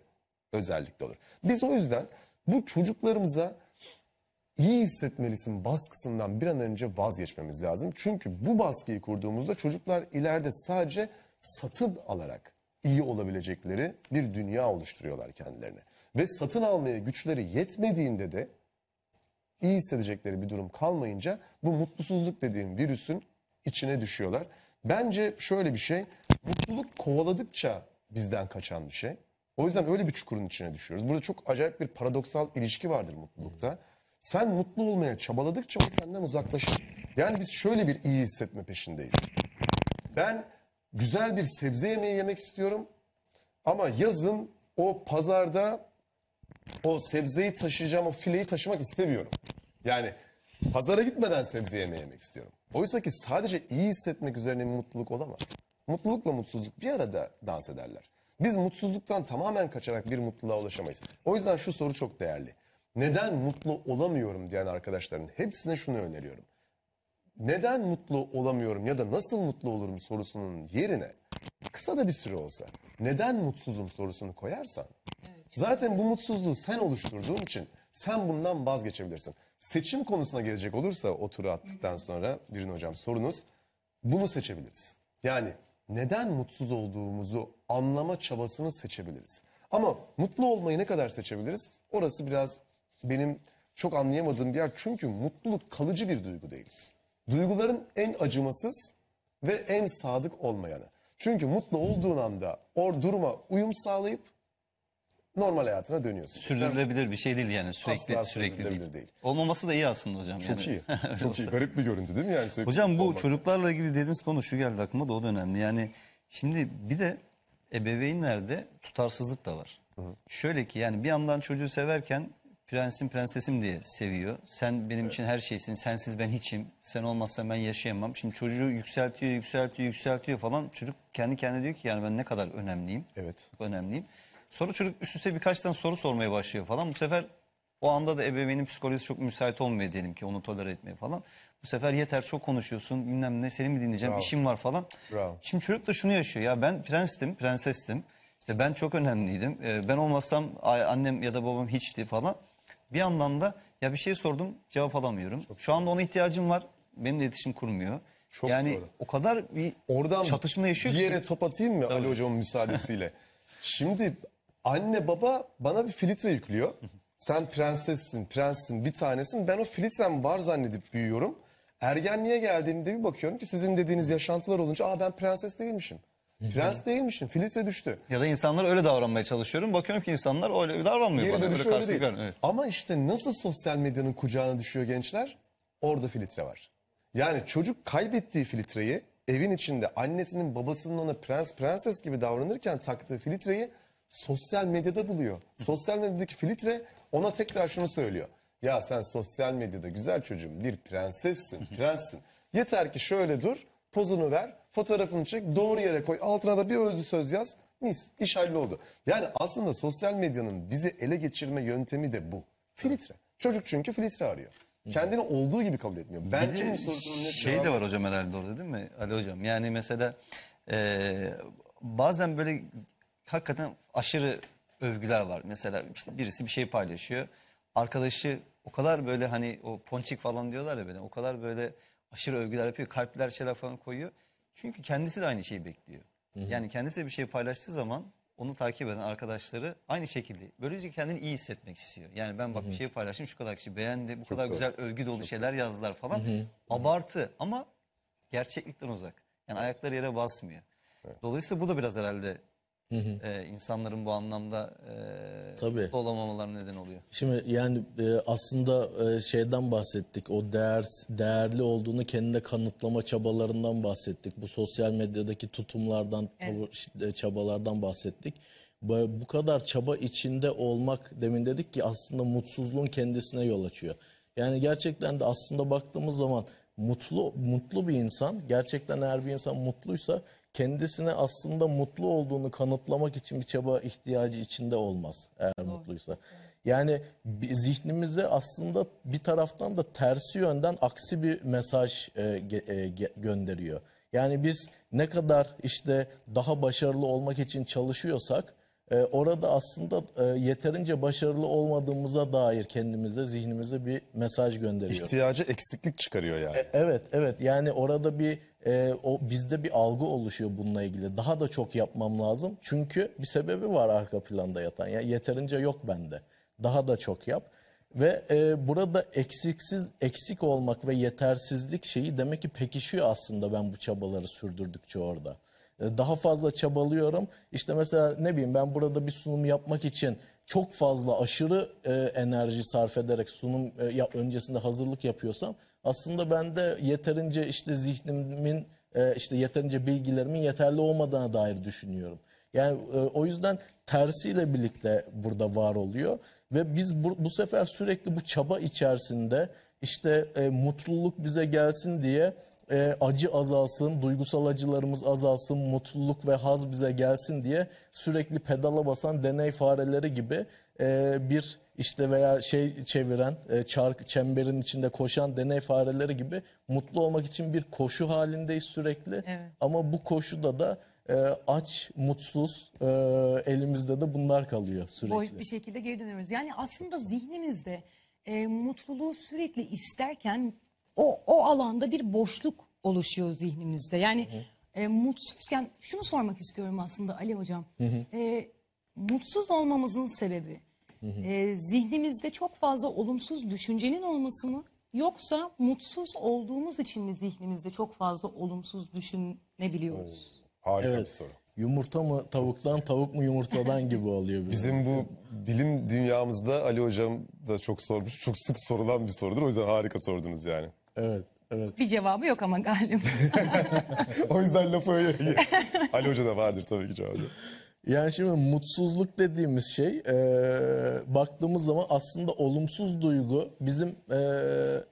özellikli olur. Biz o yüzden bu çocuklarımıza iyi hissetmelisin baskısından bir an önce vazgeçmemiz lazım. Çünkü bu baskıyı kurduğumuzda çocuklar ileride sadece satın alarak iyi olabilecekleri bir dünya oluşturuyorlar kendilerine. Ve satın almaya güçleri yetmediğinde de iyi hissedecekleri bir durum kalmayınca bu mutsuzluk dediğim virüsün içine düşüyorlar. Bence şöyle bir şey, mutluluk kovaladıkça bizden kaçan bir şey. O yüzden öyle bir çukurun içine düşüyoruz. Burada çok acayip bir paradoksal ilişki vardır mutlulukta. Sen mutlu olmaya çabaladıkça o senden uzaklaşır. Yani biz şöyle bir iyi hissetme peşindeyiz. Ben güzel bir sebze yemeği yemek istiyorum ama yazın o pazarda o sebzeyi taşıyacağım, o fileyi taşımak istemiyorum. Yani pazara gitmeden sebze yemeği yemek istiyorum. Oysa ki sadece iyi hissetmek üzerine mutluluk olamaz. Mutlulukla mutsuzluk bir arada dans ederler. Biz mutsuzluktan tamamen kaçarak bir mutluluğa ulaşamayız. O yüzden şu soru çok değerli. Neden mutlu olamıyorum diyen arkadaşların hepsine şunu öneriyorum. Neden mutlu olamıyorum ya da nasıl mutlu olurum sorusunun yerine kısa da bir süre olsa neden mutsuzum sorusunu koyarsan zaten bu mutsuzluğu sen oluşturduğun için sen bundan vazgeçebilirsin. Seçim konusuna gelecek olursa o turu attıktan sonra Birin Hocam sorunuz bunu seçebiliriz. Yani neden mutsuz olduğumuzu anlama çabasını seçebiliriz. Ama mutlu olmayı ne kadar seçebiliriz? Orası biraz benim çok anlayamadığım bir yer. Çünkü mutluluk kalıcı bir duygu değil. Duyguların en acımasız ve en sadık olmayanı. Çünkü mutlu olduğun anda o duruma uyum sağlayıp normal hayatına dönüyorsun. Sürdürülebilir bir şey değil yani sürekli Asla sürekli değil. değil. Olmaması da iyi aslında hocam. Çok yani. iyi. Çok iyi. Garip bir görüntü değil mi yani? Sürekli Hocam bu olmak. çocuklarla ilgili dediğiniz konu şu geldi aklıma da o da önemli. Yani şimdi bir de ebeveynlerde tutarsızlık da var. Şöyle ki yani bir yandan çocuğu severken prensim prensesim diye seviyor. Sen benim için her şeysin. Sensiz ben hiçim. Sen olmazsan ben yaşayamam. Şimdi çocuğu yükseltiyor, yükseltiyor, yükseltiyor falan. Çocuk kendi kendine diyor ki yani ben ne kadar önemliyim. Evet. Önemliyim. Sonra çocuk üst üste birkaç tane soru sormaya başlıyor falan. Bu sefer o anda da ebeveynin psikolojisi çok müsait olmuyor diyelim ki onu tolere etmeye falan. Bu sefer yeter çok konuşuyorsun bilmem ne seni mi dinleyeceğim Bravo. işim var falan. Bravo. Şimdi çocuk da şunu yaşıyor ya ben prenstim prensestim. İşte ben çok önemliydim. Ee, ben olmasam annem ya da babam hiçti falan. Bir yandan da ya bir şey sordum cevap alamıyorum. Şu anda ona ihtiyacım var. Benimle iletişim kurmuyor. Çok yani doğru. o kadar bir Oradan çatışma yaşıyor bir yere top atayım mı Ali Hocam'ın müsaadesiyle? Şimdi anne baba bana bir filtre yüklüyor. Sen prensessin, prenssin, bir tanesin. Ben o filtrem var zannedip büyüyorum. Ergenliğe geldiğimde bir bakıyorum ki sizin dediğiniz yaşantılar olunca aa ben prenses değilmişim. Prens değilmişim. Filtre düştü. Ya da insanlar öyle davranmaya çalışıyorum. Bakıyorum ki insanlar öyle davranmıyor Geri bana. dönüşü öyle değil. karşılık ver- Evet. Ama işte nasıl sosyal medyanın kucağına düşüyor gençler? Orada filtre var. Yani çocuk kaybettiği filtreyi evin içinde annesinin babasının ona prens prenses gibi davranırken taktığı filtreyi sosyal medyada buluyor. Sosyal medyadaki filtre ona tekrar şunu söylüyor. Ya sen sosyal medyada güzel çocuğum bir prensessin, prenssin. Yeter ki şöyle dur, pozunu ver, fotoğrafını çek, doğru yere koy, altına da bir özlü söz yaz. Mis, iş halloldu. Yani aslında sosyal medyanın bizi ele geçirme yöntemi de bu. Filtre. Çocuk çünkü filtre arıyor. Kendini olduğu gibi kabul etmiyor. Ben kimim sorusunun net şey cevabı de var hocam herhalde orada değil mi Ali hocam? Yani mesela e, bazen böyle hakikaten aşırı övgüler var. Mesela işte birisi bir şey paylaşıyor. Arkadaşı o kadar böyle hani o ponçik falan diyorlar ya böyle o kadar böyle aşırı övgüler yapıyor. Kalpler şeyler falan koyuyor. Çünkü kendisi de aynı şeyi bekliyor. Yani kendisi de bir şey paylaştığı zaman onu takip eden arkadaşları aynı şekilde. Böylece kendini iyi hissetmek istiyor. Yani ben bak bir şey paylaştım şu kadar kişi beğendi. Bu kadar doğru. güzel övgü dolu şeyler yazdılar falan. Abartı ama gerçeklikten uzak. Yani ayakları yere basmıyor. Dolayısıyla bu da biraz herhalde e, insanların bu anlamda e, Tabii. mutlu olamamalarına neden oluyor. Şimdi yani e, aslında e, şeyden bahsettik. O değer değerli olduğunu kendine kanıtlama çabalarından bahsettik. Bu sosyal medyadaki tutumlardan, tavır, e, çabalardan bahsettik. Bu, bu kadar çaba içinde olmak demin dedik ki aslında mutsuzluğun kendisine yol açıyor. Yani gerçekten de aslında baktığımız zaman mutlu mutlu bir insan gerçekten eğer bir insan mutluysa kendisine aslında mutlu olduğunu kanıtlamak için bir çaba ihtiyacı içinde olmaz eğer mutluysa. Yani zihnimize aslında bir taraftan da tersi yönden aksi bir mesaj e, e, gönderiyor. Yani biz ne kadar işte daha başarılı olmak için çalışıyorsak e, orada aslında e, yeterince başarılı olmadığımıza dair kendimize zihnimize bir mesaj gönderiyor. İhtiyacı eksiklik çıkarıyor yani. Evet, evet. Yani orada bir e, o bizde bir algı oluşuyor bununla ilgili. Daha da çok yapmam lazım. Çünkü bir sebebi var arka planda yatan. Ya yeterince yok bende. Daha da çok yap. Ve e, burada eksiksiz eksik olmak ve yetersizlik şeyi demek ki pekişiyor aslında ben bu çabaları sürdürdükçe orada. E, Daha fazla çabalıyorum. İşte mesela ne bileyim ben burada bir sunum yapmak için çok fazla aşırı e, enerji sarf ederek sunum e, ya, öncesinde hazırlık yapıyorsam aslında ben de yeterince işte zihnimin e, işte yeterince bilgilerimin yeterli olmadığına dair düşünüyorum. Yani e, o yüzden tersiyle birlikte burada var oluyor ve biz bu, bu sefer sürekli bu çaba içerisinde işte e, mutluluk bize gelsin diye e, acı azalsın, duygusal acılarımız azalsın, mutluluk ve haz bize gelsin diye sürekli pedala basan deney fareleri gibi e, bir işte veya şey çeviren, e, çark çemberin içinde koşan deney fareleri gibi mutlu olmak için bir koşu halindeyiz sürekli. Evet. Ama bu koşuda da e, aç, mutsuz, e, elimizde de bunlar kalıyor sürekli. boş bir şekilde geri dönüyoruz. Yani aslında zihnimizde e, mutluluğu sürekli isterken o o alanda bir boşluk oluşuyor zihnimizde. Yani e, mutsuzken şunu sormak istiyorum aslında Ali hocam. E, mutsuz olmamızın sebebi e, zihnimizde çok fazla olumsuz düşüncenin olması mı? Yoksa mutsuz olduğumuz için mi zihnimizde çok fazla olumsuz düşünebiliyoruz? Harika bir Evet. soru. Yumurta mı tavuktan, tavuk mu yumurtadan gibi oluyor. biraz. Bizim bu bilim dünyamızda Ali Hocam da çok sormuş. Çok sık sorulan bir sorudur. O yüzden harika sordunuz yani. Evet, evet. Bir cevabı yok ama galiba. O yüzden lafı öyle. Ali Hoca da vardır tabii ki cevabı. Yani şimdi mutsuzluk dediğimiz şey e, baktığımız zaman aslında olumsuz duygu bizim e,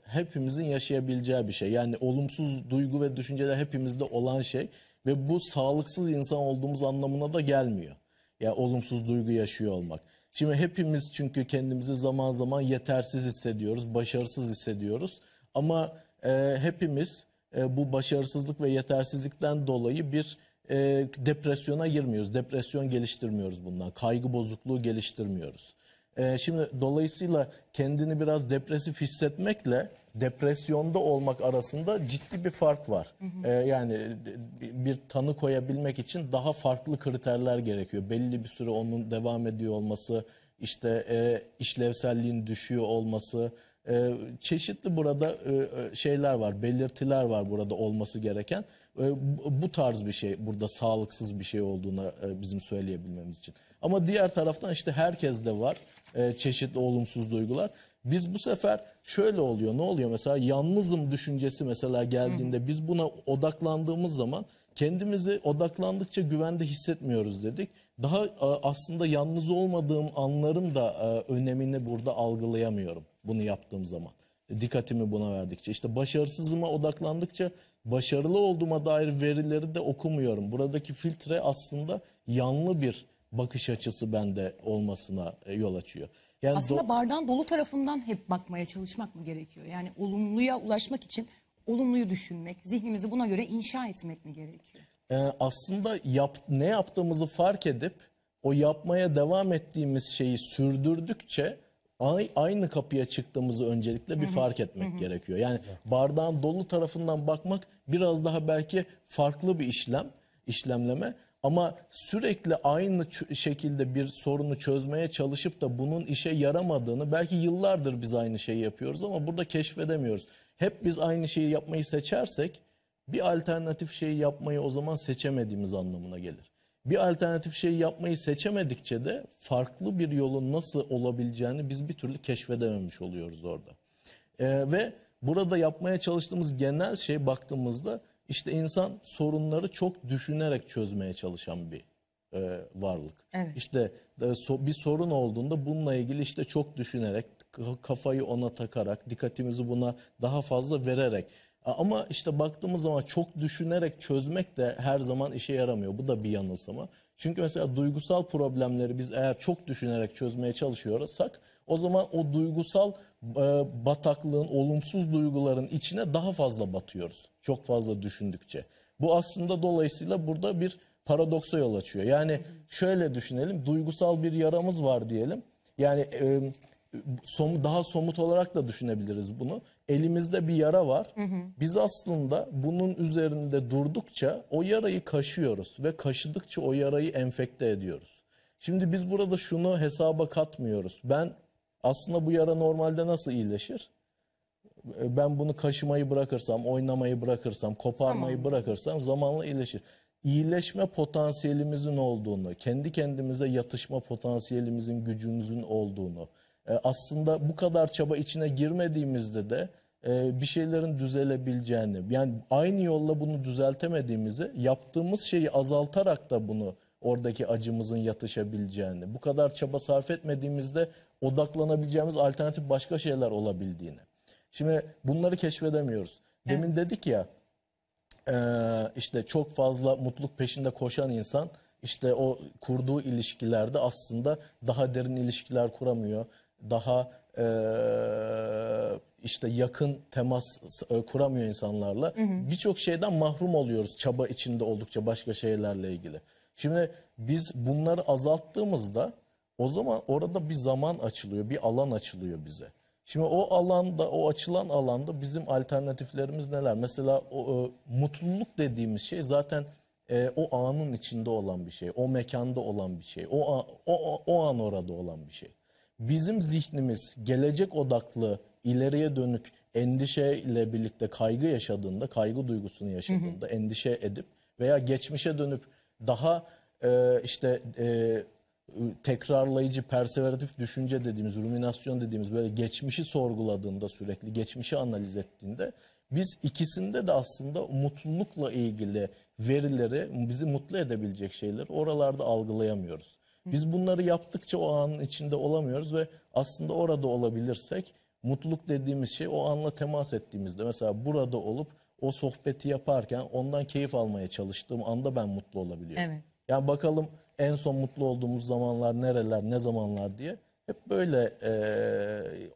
hepimizin yaşayabileceği bir şey. Yani olumsuz duygu ve düşünceler hepimizde olan şey ve bu sağlıksız insan olduğumuz anlamına da gelmiyor. Ya olumsuz duygu yaşıyor olmak. Şimdi hepimiz çünkü kendimizi zaman zaman yetersiz hissediyoruz, başarısız hissediyoruz. Ama e, hepimiz e, bu başarısızlık ve yetersizlikten dolayı bir e, depresyona girmiyoruz. Depresyon geliştirmiyoruz bundan. Kaygı bozukluğu geliştirmiyoruz. E, şimdi dolayısıyla kendini biraz depresif hissetmekle depresyonda olmak arasında ciddi bir fark var. E, yani bir tanı koyabilmek için daha farklı kriterler gerekiyor. Belli bir süre onun devam ediyor olması, işte e, işlevselliğin düşüyor olması, e, çeşitli burada e, e, şeyler var, belirtiler var burada olması gereken. E, bu- tarz bir şey burada sağlıksız bir şey olduğunu e, bizim söyleyebilmemiz için. Ama diğer taraftan işte herkeste var e, çeşitli olumsuz duygular. Biz bu sefer şöyle oluyor. Ne oluyor mesela yalnızım düşüncesi mesela geldiğinde biz buna odaklandığımız zaman kendimizi odaklandıkça güvende hissetmiyoruz dedik. Daha e, aslında yalnız olmadığım anların da e, önemini burada algılayamıyorum bunu yaptığım zaman. Dikkatimi buna verdikçe. İşte başarısızıma odaklandıkça başarılı olduğuma dair verileri de okumuyorum. Buradaki filtre aslında yanlı bir bakış açısı bende olmasına e, yol açıyor. Yani Aslında do- bardağın dolu tarafından hep bakmaya çalışmak mı gerekiyor? Yani olumluya ulaşmak için olumluyu düşünmek, zihnimizi buna göre inşa etmek mi gerekiyor? Ee, aslında yap, ne yaptığımızı fark edip o yapmaya devam ettiğimiz şeyi sürdürdükçe ay- aynı kapıya çıktığımızı öncelikle bir fark etmek gerekiyor. Yani bardağın dolu tarafından bakmak biraz daha belki farklı bir işlem, işlemleme. Ama sürekli aynı şekilde bir sorunu çözmeye çalışıp da bunun işe yaramadığını belki yıllardır biz aynı şeyi yapıyoruz ama burada keşfedemiyoruz. Hep biz aynı şeyi yapmayı seçersek bir alternatif şeyi yapmayı o zaman seçemediğimiz anlamına gelir. Bir alternatif şeyi yapmayı seçemedikçe de farklı bir yolun nasıl olabileceğini biz bir türlü keşfedememiş oluyoruz orada. Ee, ve burada yapmaya çalıştığımız genel şey baktığımızda işte insan sorunları çok düşünerek çözmeye çalışan bir e, varlık. Evet. İşte e, so- bir sorun olduğunda bununla ilgili işte çok düşünerek, kafayı ona takarak, dikkatimizi buna daha fazla vererek. Ama işte baktığımız zaman çok düşünerek çözmek de her zaman işe yaramıyor. Bu da bir yanılsama. Çünkü mesela duygusal problemleri biz eğer çok düşünerek çözmeye çalışıyorsak o zaman o duygusal e, bataklığın, olumsuz duyguların içine daha fazla batıyoruz. Çok fazla düşündükçe. Bu aslında dolayısıyla burada bir paradoksa yol açıyor. Yani şöyle düşünelim, duygusal bir yaramız var diyelim. Yani e, som- daha somut olarak da düşünebiliriz bunu. Elimizde bir yara var. Biz aslında bunun üzerinde durdukça o yarayı kaşıyoruz ve kaşıdıkça o yarayı enfekte ediyoruz. Şimdi biz burada şunu hesaba katmıyoruz. Ben aslında bu yara normalde nasıl iyileşir? E, ben bunu kaşımayı bırakırsam, oynamayı bırakırsam, koparmayı Zamanla. bırakırsam zamanla iyileşir. İyileşme potansiyelimizin olduğunu, kendi kendimize yatışma potansiyelimizin, gücümüzün olduğunu, aslında bu kadar çaba içine girmediğimizde de e, bir şeylerin düzelebileceğini, yani aynı yolla bunu düzeltemediğimizi, yaptığımız şeyi azaltarak da bunu oradaki acımızın yatışabileceğini, bu kadar çaba sarf etmediğimizde odaklanabileceğimiz alternatif başka şeyler olabildiğini. Şimdi bunları keşfedemiyoruz. Demin dedik ya e, işte çok fazla mutluluk peşinde koşan insan işte o kurduğu ilişkilerde aslında daha derin ilişkiler kuramıyor. Daha e, işte yakın temas e, kuramıyor insanlarla. Birçok şeyden mahrum oluyoruz çaba içinde oldukça başka şeylerle ilgili. Şimdi biz bunları azalttığımızda o zaman orada bir zaman açılıyor, bir alan açılıyor bize. Şimdi o alanda, o açılan alanda bizim alternatiflerimiz neler? Mesela o, e, mutluluk dediğimiz şey zaten e, o anın içinde olan bir şey, o mekanda olan bir şey, o, a- o, o, o an orada olan bir şey. Bizim zihnimiz gelecek odaklı, ileriye dönük endişeyle birlikte kaygı yaşadığında, kaygı duygusunu yaşadığında, endişe edip veya geçmişe dönüp daha e, işte e, tekrarlayıcı, perseveratif düşünce dediğimiz, ruminasyon dediğimiz böyle geçmişi sorguladığında sürekli, geçmişi analiz ettiğinde biz ikisinde de aslında mutlulukla ilgili verileri, bizi mutlu edebilecek şeyleri oralarda algılayamıyoruz. Biz bunları yaptıkça o anın içinde olamıyoruz ve aslında orada olabilirsek mutluluk dediğimiz şey o anla temas ettiğimizde mesela burada olup o sohbeti yaparken ondan keyif almaya çalıştığım anda ben mutlu olabiliyorum. Evet. Yani bakalım en son mutlu olduğumuz zamanlar nereler, ne zamanlar diye. Hep böyle e,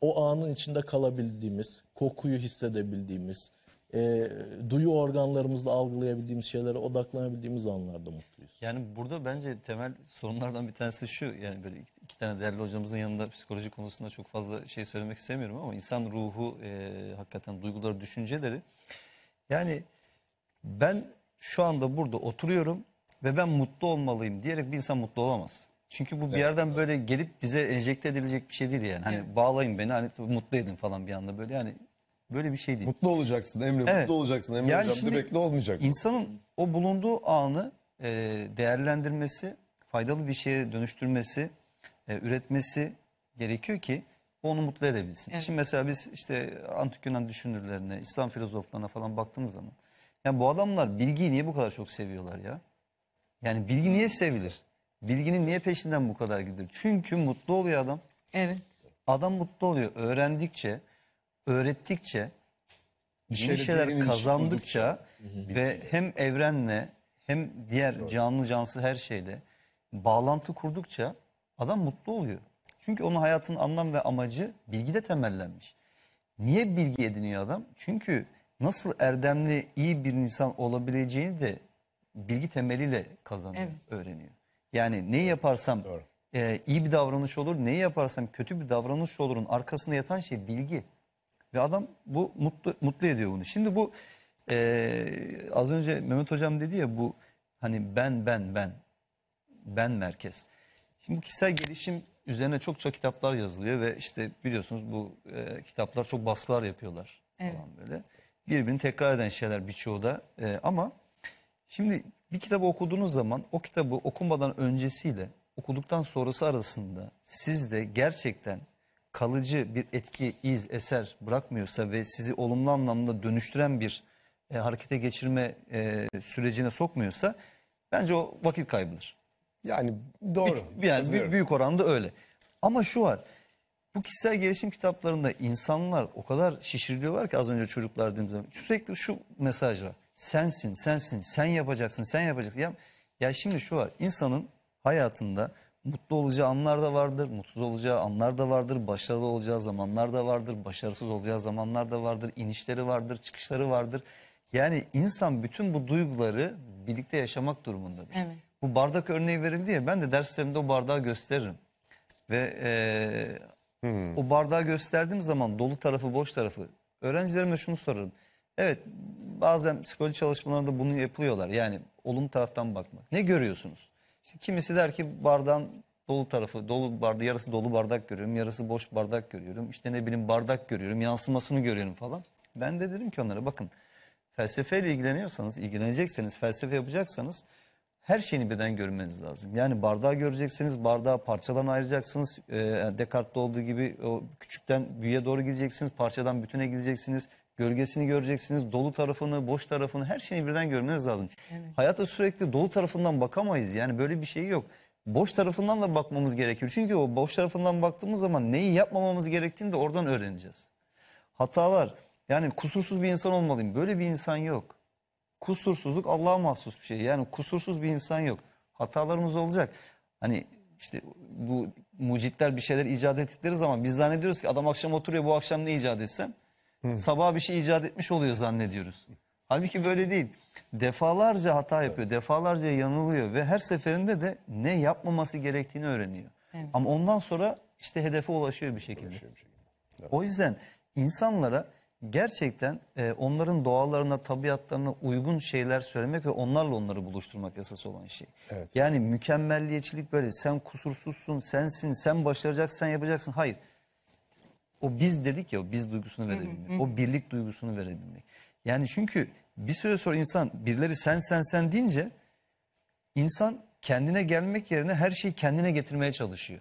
o anın içinde kalabildiğimiz, kokuyu hissedebildiğimiz, e, duyu organlarımızla algılayabildiğimiz şeylere odaklanabildiğimiz anlarda mutluyuz. Yani burada bence temel sorunlardan bir tanesi şu. Yani böyle iki, tane değerli hocamızın yanında psikoloji konusunda çok fazla şey söylemek istemiyorum ama insan ruhu, e, hakikaten duyguları, düşünceleri. Yani ben şu anda burada oturuyorum ve ben mutlu olmalıyım diyerek bir insan mutlu olamaz. Çünkü bu bir yerden böyle gelip bize enjekte edilecek bir şey değil yani. Hani bağlayın beni hani mutlu edin falan bir anda böyle yani böyle bir şey değil. Mutlu olacaksın Emre, Evet. mutlu olacaksın. Emre Yani hocam şimdi de bekle olmayacak. İnsanın o bulunduğu anı e, değerlendirmesi, faydalı bir şeye dönüştürmesi, e, üretmesi gerekiyor ki o onu mutlu edebilsin. Şimdi mesela biz işte antik Yunan düşünürlerine, İslam filozoflarına falan baktığımız zaman yani bu adamlar bilgiyi niye bu kadar çok seviyorlar ya? Yani bilgi niye sevilir? Bilginin niye peşinden bu kadar gidilir? Çünkü mutlu oluyor adam. Evet. Adam mutlu oluyor. Öğrendikçe, öğrettikçe, yeni şeyle şeyler kazandıkça ve hem evrenle hem diğer canlı cansız her şeyle bağlantı kurdukça adam mutlu oluyor. Çünkü onun hayatının anlam ve amacı bilgide temellenmiş. Niye bilgi ediniyor adam? Çünkü nasıl erdemli, iyi bir insan olabileceğini de bilgi temeliyle kazanıyor, Evet. öğreniyor. Yani neyi yaparsam e, iyi bir davranış olur, neyi yaparsam kötü bir davranış olurun arkasında yatan şey bilgi. Ve adam bu mutlu mutlu ediyor bunu. Şimdi bu e, az önce Mehmet Hocam dedi ya bu hani ben ben ben ben merkez. Şimdi bu kişisel gelişim üzerine çokça kitaplar yazılıyor ve işte biliyorsunuz bu e, kitaplar çok baskılar yapıyorlar Evet. falan böyle. Birbirini tekrar eden şeyler birçoğu da E, ama şimdi bir kitabı okuduğunuz zaman o kitabı okumadan öncesiyle okuduktan sonrası arasında sizde gerçekten kalıcı bir etki, iz, eser bırakmıyorsa ve sizi olumlu anlamda dönüştüren bir e, harekete geçirme e, sürecine sokmuyorsa bence o vakit kaybıdır. Yani doğru. Bir- yani büyük, büyük oranda öyle. Ama şu var. Bu kişisel gelişim kitaplarında insanlar o kadar şişiriliyorlar ki az önce çocuklar dediğim zaman. Sürekli şu mesaj var. Sensin, sensin, sen yapacaksın, sen yapacaksın. Ya, ya şimdi şu var. İnsanın hayatında mutlu olacağı anlar da vardır, mutsuz olacağı anlar da vardır, başarılı olacağı zamanlar da vardır, başarısız olacağı zamanlar da vardır, inişleri vardır, çıkışları vardır. Yani insan bütün bu duyguları birlikte yaşamak durumundadır. Evet. Bu bardak örneği verildi ya ben de derslerimde o bardağı gösteririm. Ve eee, o bardağı gösterdiğim zaman dolu tarafı boş tarafı öğrencilerime şunu sorarım. Evet bazen psikoloji çalışmalarında bunu yapıyorlar. Yani olumlu taraftan bakmak. Ne görüyorsunuz? İşte kimisi der ki bardağın dolu tarafı, dolu bardak, yarısı dolu bardak görüyorum, yarısı boş bardak görüyorum. İşte ne bileyim bardak görüyorum, yansımasını görüyorum falan. Ben de dedim ki onlara bakın felsefeyle ilgileniyorsanız, ilgilenecekseniz, felsefe yapacaksanız her şeyini birden görmeniz lazım. Yani bardağı göreceksiniz, bardağı parçadan ayıracaksınız. Ee, Descartes'te olduğu gibi o küçükten büyüğe doğru gideceksiniz, parçadan bütüne gideceksiniz. Gölgesini göreceksiniz, dolu tarafını, boş tarafını, her şeyi birden görmeniz lazım. Hayata sürekli dolu tarafından bakamayız. Yani böyle bir şey yok. Boş tarafından da bakmamız gerekiyor. Çünkü o boş tarafından baktığımız zaman neyi yapmamamız gerektiğini de oradan öğreneceğiz. Hatalar, yani kusursuz bir insan olmalıyım. Böyle bir insan yok. Kusursuzluk Allah'a mahsus bir şey. Yani kusursuz bir insan yok. Hatalarımız olacak. Hani işte bu mucitler bir şeyler icat ettikleri zaman biz zannediyoruz ki adam akşam oturuyor bu akşam ne icat etsem sabah bir şey icat etmiş oluyor zannediyoruz. Halbuki böyle değil. Defalarca hata yapıyor, defalarca yanılıyor ve her seferinde de ne yapmaması gerektiğini öğreniyor. Ama ondan sonra işte hedefe ulaşıyor bir şekilde. O yüzden insanlara gerçekten e, onların doğalarına, tabiatlarına uygun şeyler söylemek ve onlarla onları buluşturmak esas olan şey. Evet. Yani mükemmelliyetçilik böyle sen kusursuzsun, sensin, sen başaracaksın, sen yapacaksın. Hayır. O biz dedik ya o biz duygusunu verebilmek. O birlik duygusunu verebilmek. Yani çünkü bir süre sonra insan birileri sen sen sen deyince insan kendine gelmek yerine her şeyi kendine getirmeye çalışıyor.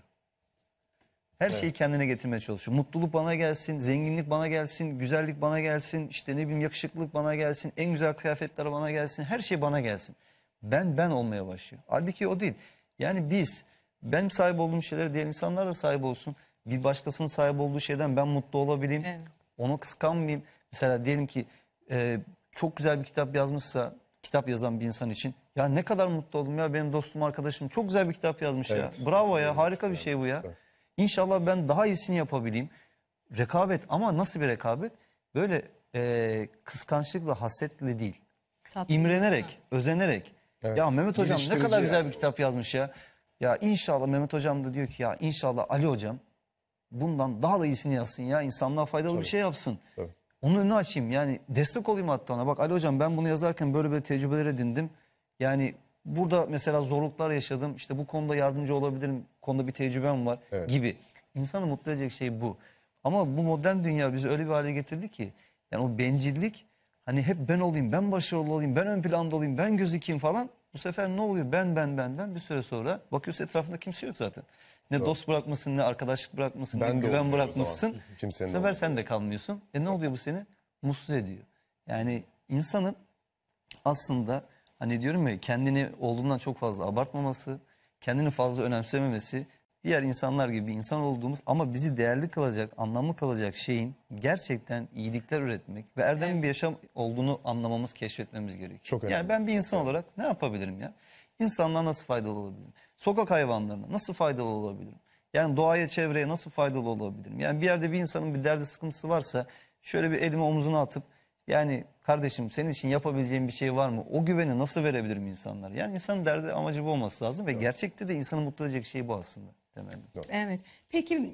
Her şeyi kendine getirmeye çalışıyor. Mutluluk bana gelsin, zenginlik bana gelsin, güzellik bana gelsin, işte ne bileyim yakışıklılık bana gelsin, en güzel kıyafetler bana gelsin, her şey bana gelsin. Ben ben olmaya başlıyor. Halbuki o değil. Yani biz, benim sahip olduğum şeylere diğer insanlar da sahip olsun. Bir başkasının sahip olduğu şeyden ben mutlu olabileyim. Evet. Onu kıskanmayayım. Mesela diyelim ki e, çok güzel bir kitap yazmışsa, kitap yazan bir insan için ya ne kadar mutlu oldum ya benim dostum arkadaşım çok güzel bir kitap yazmış Evet. ya. Bravo ya harika bir şey bu ya. İnşallah ben daha iyisini yapabileyim. Rekabet ama nasıl bir rekabet? Böyle e, kıskançlıkla, hasetle değil. Tatlı. İmrenerek, özenerek. Evet. Ya Mehmet hocam ne kadar güzel yani. bir kitap yazmış ya. Ya inşallah Mehmet hocam da diyor ki ya inşallah Ali hocam bundan daha da iyisini yazsın ya. insanlığa faydalı bir şey yapsın. Tabii. Onun önünü açayım yani destek olayım hatta ona. Bak Ali hocam ben bunu yazarken böyle böyle tecrübeler edindim. Yani burada mesela zorluklar yaşadım. İşte bu konuda yardımcı olabilirim. Konuda bir tecrübem var Evet. gibi. İnsanı mutlu edecek şey bu. Ama bu modern dünya bizi öyle bir hale getirdi ki yani o bencillik hani hep ben olayım, ben başarılı olayım, ben ön planda olayım, ben gözükeyim falan. Bu sefer ne oluyor? Ben ben ben ben bir süre sonra bakıyorsun etrafında kimse yok zaten. Ne dost bırakmışsın, ne arkadaşlık bırakmışsın, Ben ne de güven o bırakmışsın. zaman. Kimsenin bu sefer olmuyor. sen de kalmıyorsun. E ne oluyor bu seni? Mutsuz ediyor. Yani insanın aslında hani diyorum ya kendini olduğundan çok fazla abartmaması, kendini fazla önemsememesi, diğer insanlar gibi bir insan olduğumuz ama bizi değerli kılacak, anlamlı kalacak şeyin gerçekten iyilikler üretmek ve erdemli bir yaşam olduğunu anlamamız, keşfetmemiz gerekiyor. Çok önemli. Yani ben bir insan olarak ne yapabilirim ya? İnsanlığa nasıl faydalı olabilirim? Sokak hayvanlarına nasıl faydalı olabilirim? Yani doğaya, çevreye nasıl faydalı olabilirim? Yani bir yerde bir insanın bir derdi, sıkıntısı varsa şöyle bir elimi omzuna atıp yani kardeşim senin için yapabileceğim bir şey var mı? O güveni nasıl verebilirim insanlara? Yani insanın derdi amacı bu olması lazım ve gerçekte de insanı mutlu edecek şey bu aslında temelde. Evet. Peki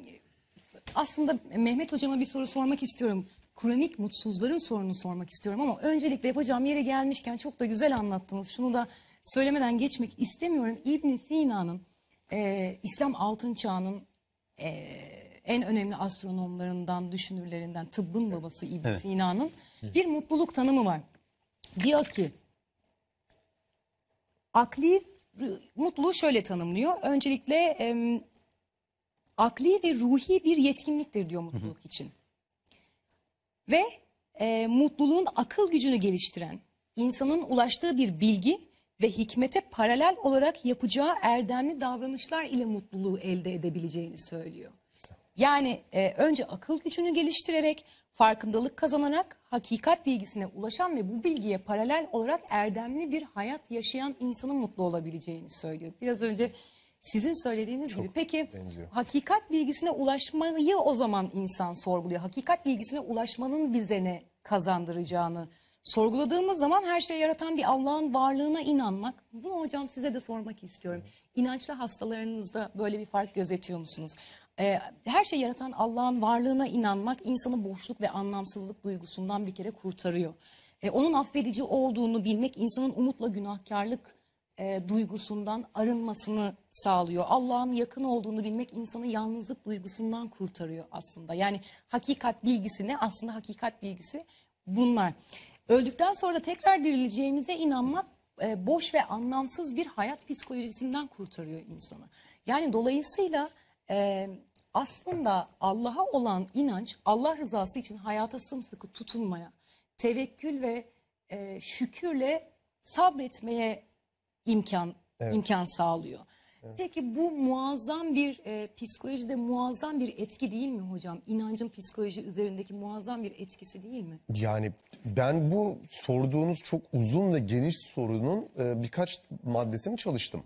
aslında Mehmet hocama bir soru sormak istiyorum. Kronik mutsuzların sorunu sormak istiyorum ama öncelikle yapacağım yere gelmişken çok da güzel anlattınız. Şunu da söylemeden geçmek istemiyorum. İbn Sina'nın e, İslam altın çağının e, en önemli astronomlarından, düşünürlerinden, tıbbın babası İbn Sina'nın bir mutluluk tanımı var. Diyor ki akli mutluluğu şöyle tanımlıyor. Öncelikle em, akli ve ruhi bir yetkinliktir diyor mutluluk için. Ve e, mutluluğun akıl gücünü geliştiren, insanın ulaştığı bir bilgi ve hikmete paralel olarak yapacağı erdemli davranışlar ile mutluluğu elde edebileceğini söylüyor. Yani e, önce akıl gücünü geliştirerek, farkındalık kazanarak hakikat bilgisine ulaşan ve bu bilgiye paralel olarak erdemli bir hayat yaşayan insanın mutlu olabileceğini söylüyor. Biraz önce sizin söylediğiniz gibi. Peki benziyor. hakikat bilgisine ulaşmayı o zaman insan sorguluyor. Hakikat bilgisine ulaşmanın bize ne kazandıracağını sorguladığımız zaman her şeyi yaratan bir Allah'ın varlığına inanmak. Bunu hocam size de sormak istiyorum. İnançlı hastalarınızda böyle bir fark gözetiyor musunuz? Ee, her şeyi yaratan Allah'ın varlığına inanmak insanı boşluk ve anlamsızlık duygusundan bir kere kurtarıyor. Ee, onun affedici olduğunu bilmek insanın umutla günahkarlık e, duygusundan arınmasını sağlıyor. Allah'ın yakın olduğunu bilmek insanı yalnızlık duygusundan kurtarıyor aslında. Yani hakikat bilgisi ne? Aslında hakikat bilgisi bunlar. Öldükten sonra da tekrar dirileceğimize inanmak e, boş ve anlamsız bir hayat psikolojisinden kurtarıyor insanı. Yani dolayısıyla e, aslında Allah'a olan inanç Allah rızası için hayata sımsıkı tutunmaya, tevekkül ve e, şükürle sabretmeye imkan imkan sağlıyor. Peki bu muazzam bir e, psikolojide muazzam bir etki değil mi hocam? İnancın psikoloji üzerindeki muazzam bir etkisi değil mi? Yani ben bu sorduğunuz çok uzun ve geniş sorunun e, birkaç maddesini çalıştım.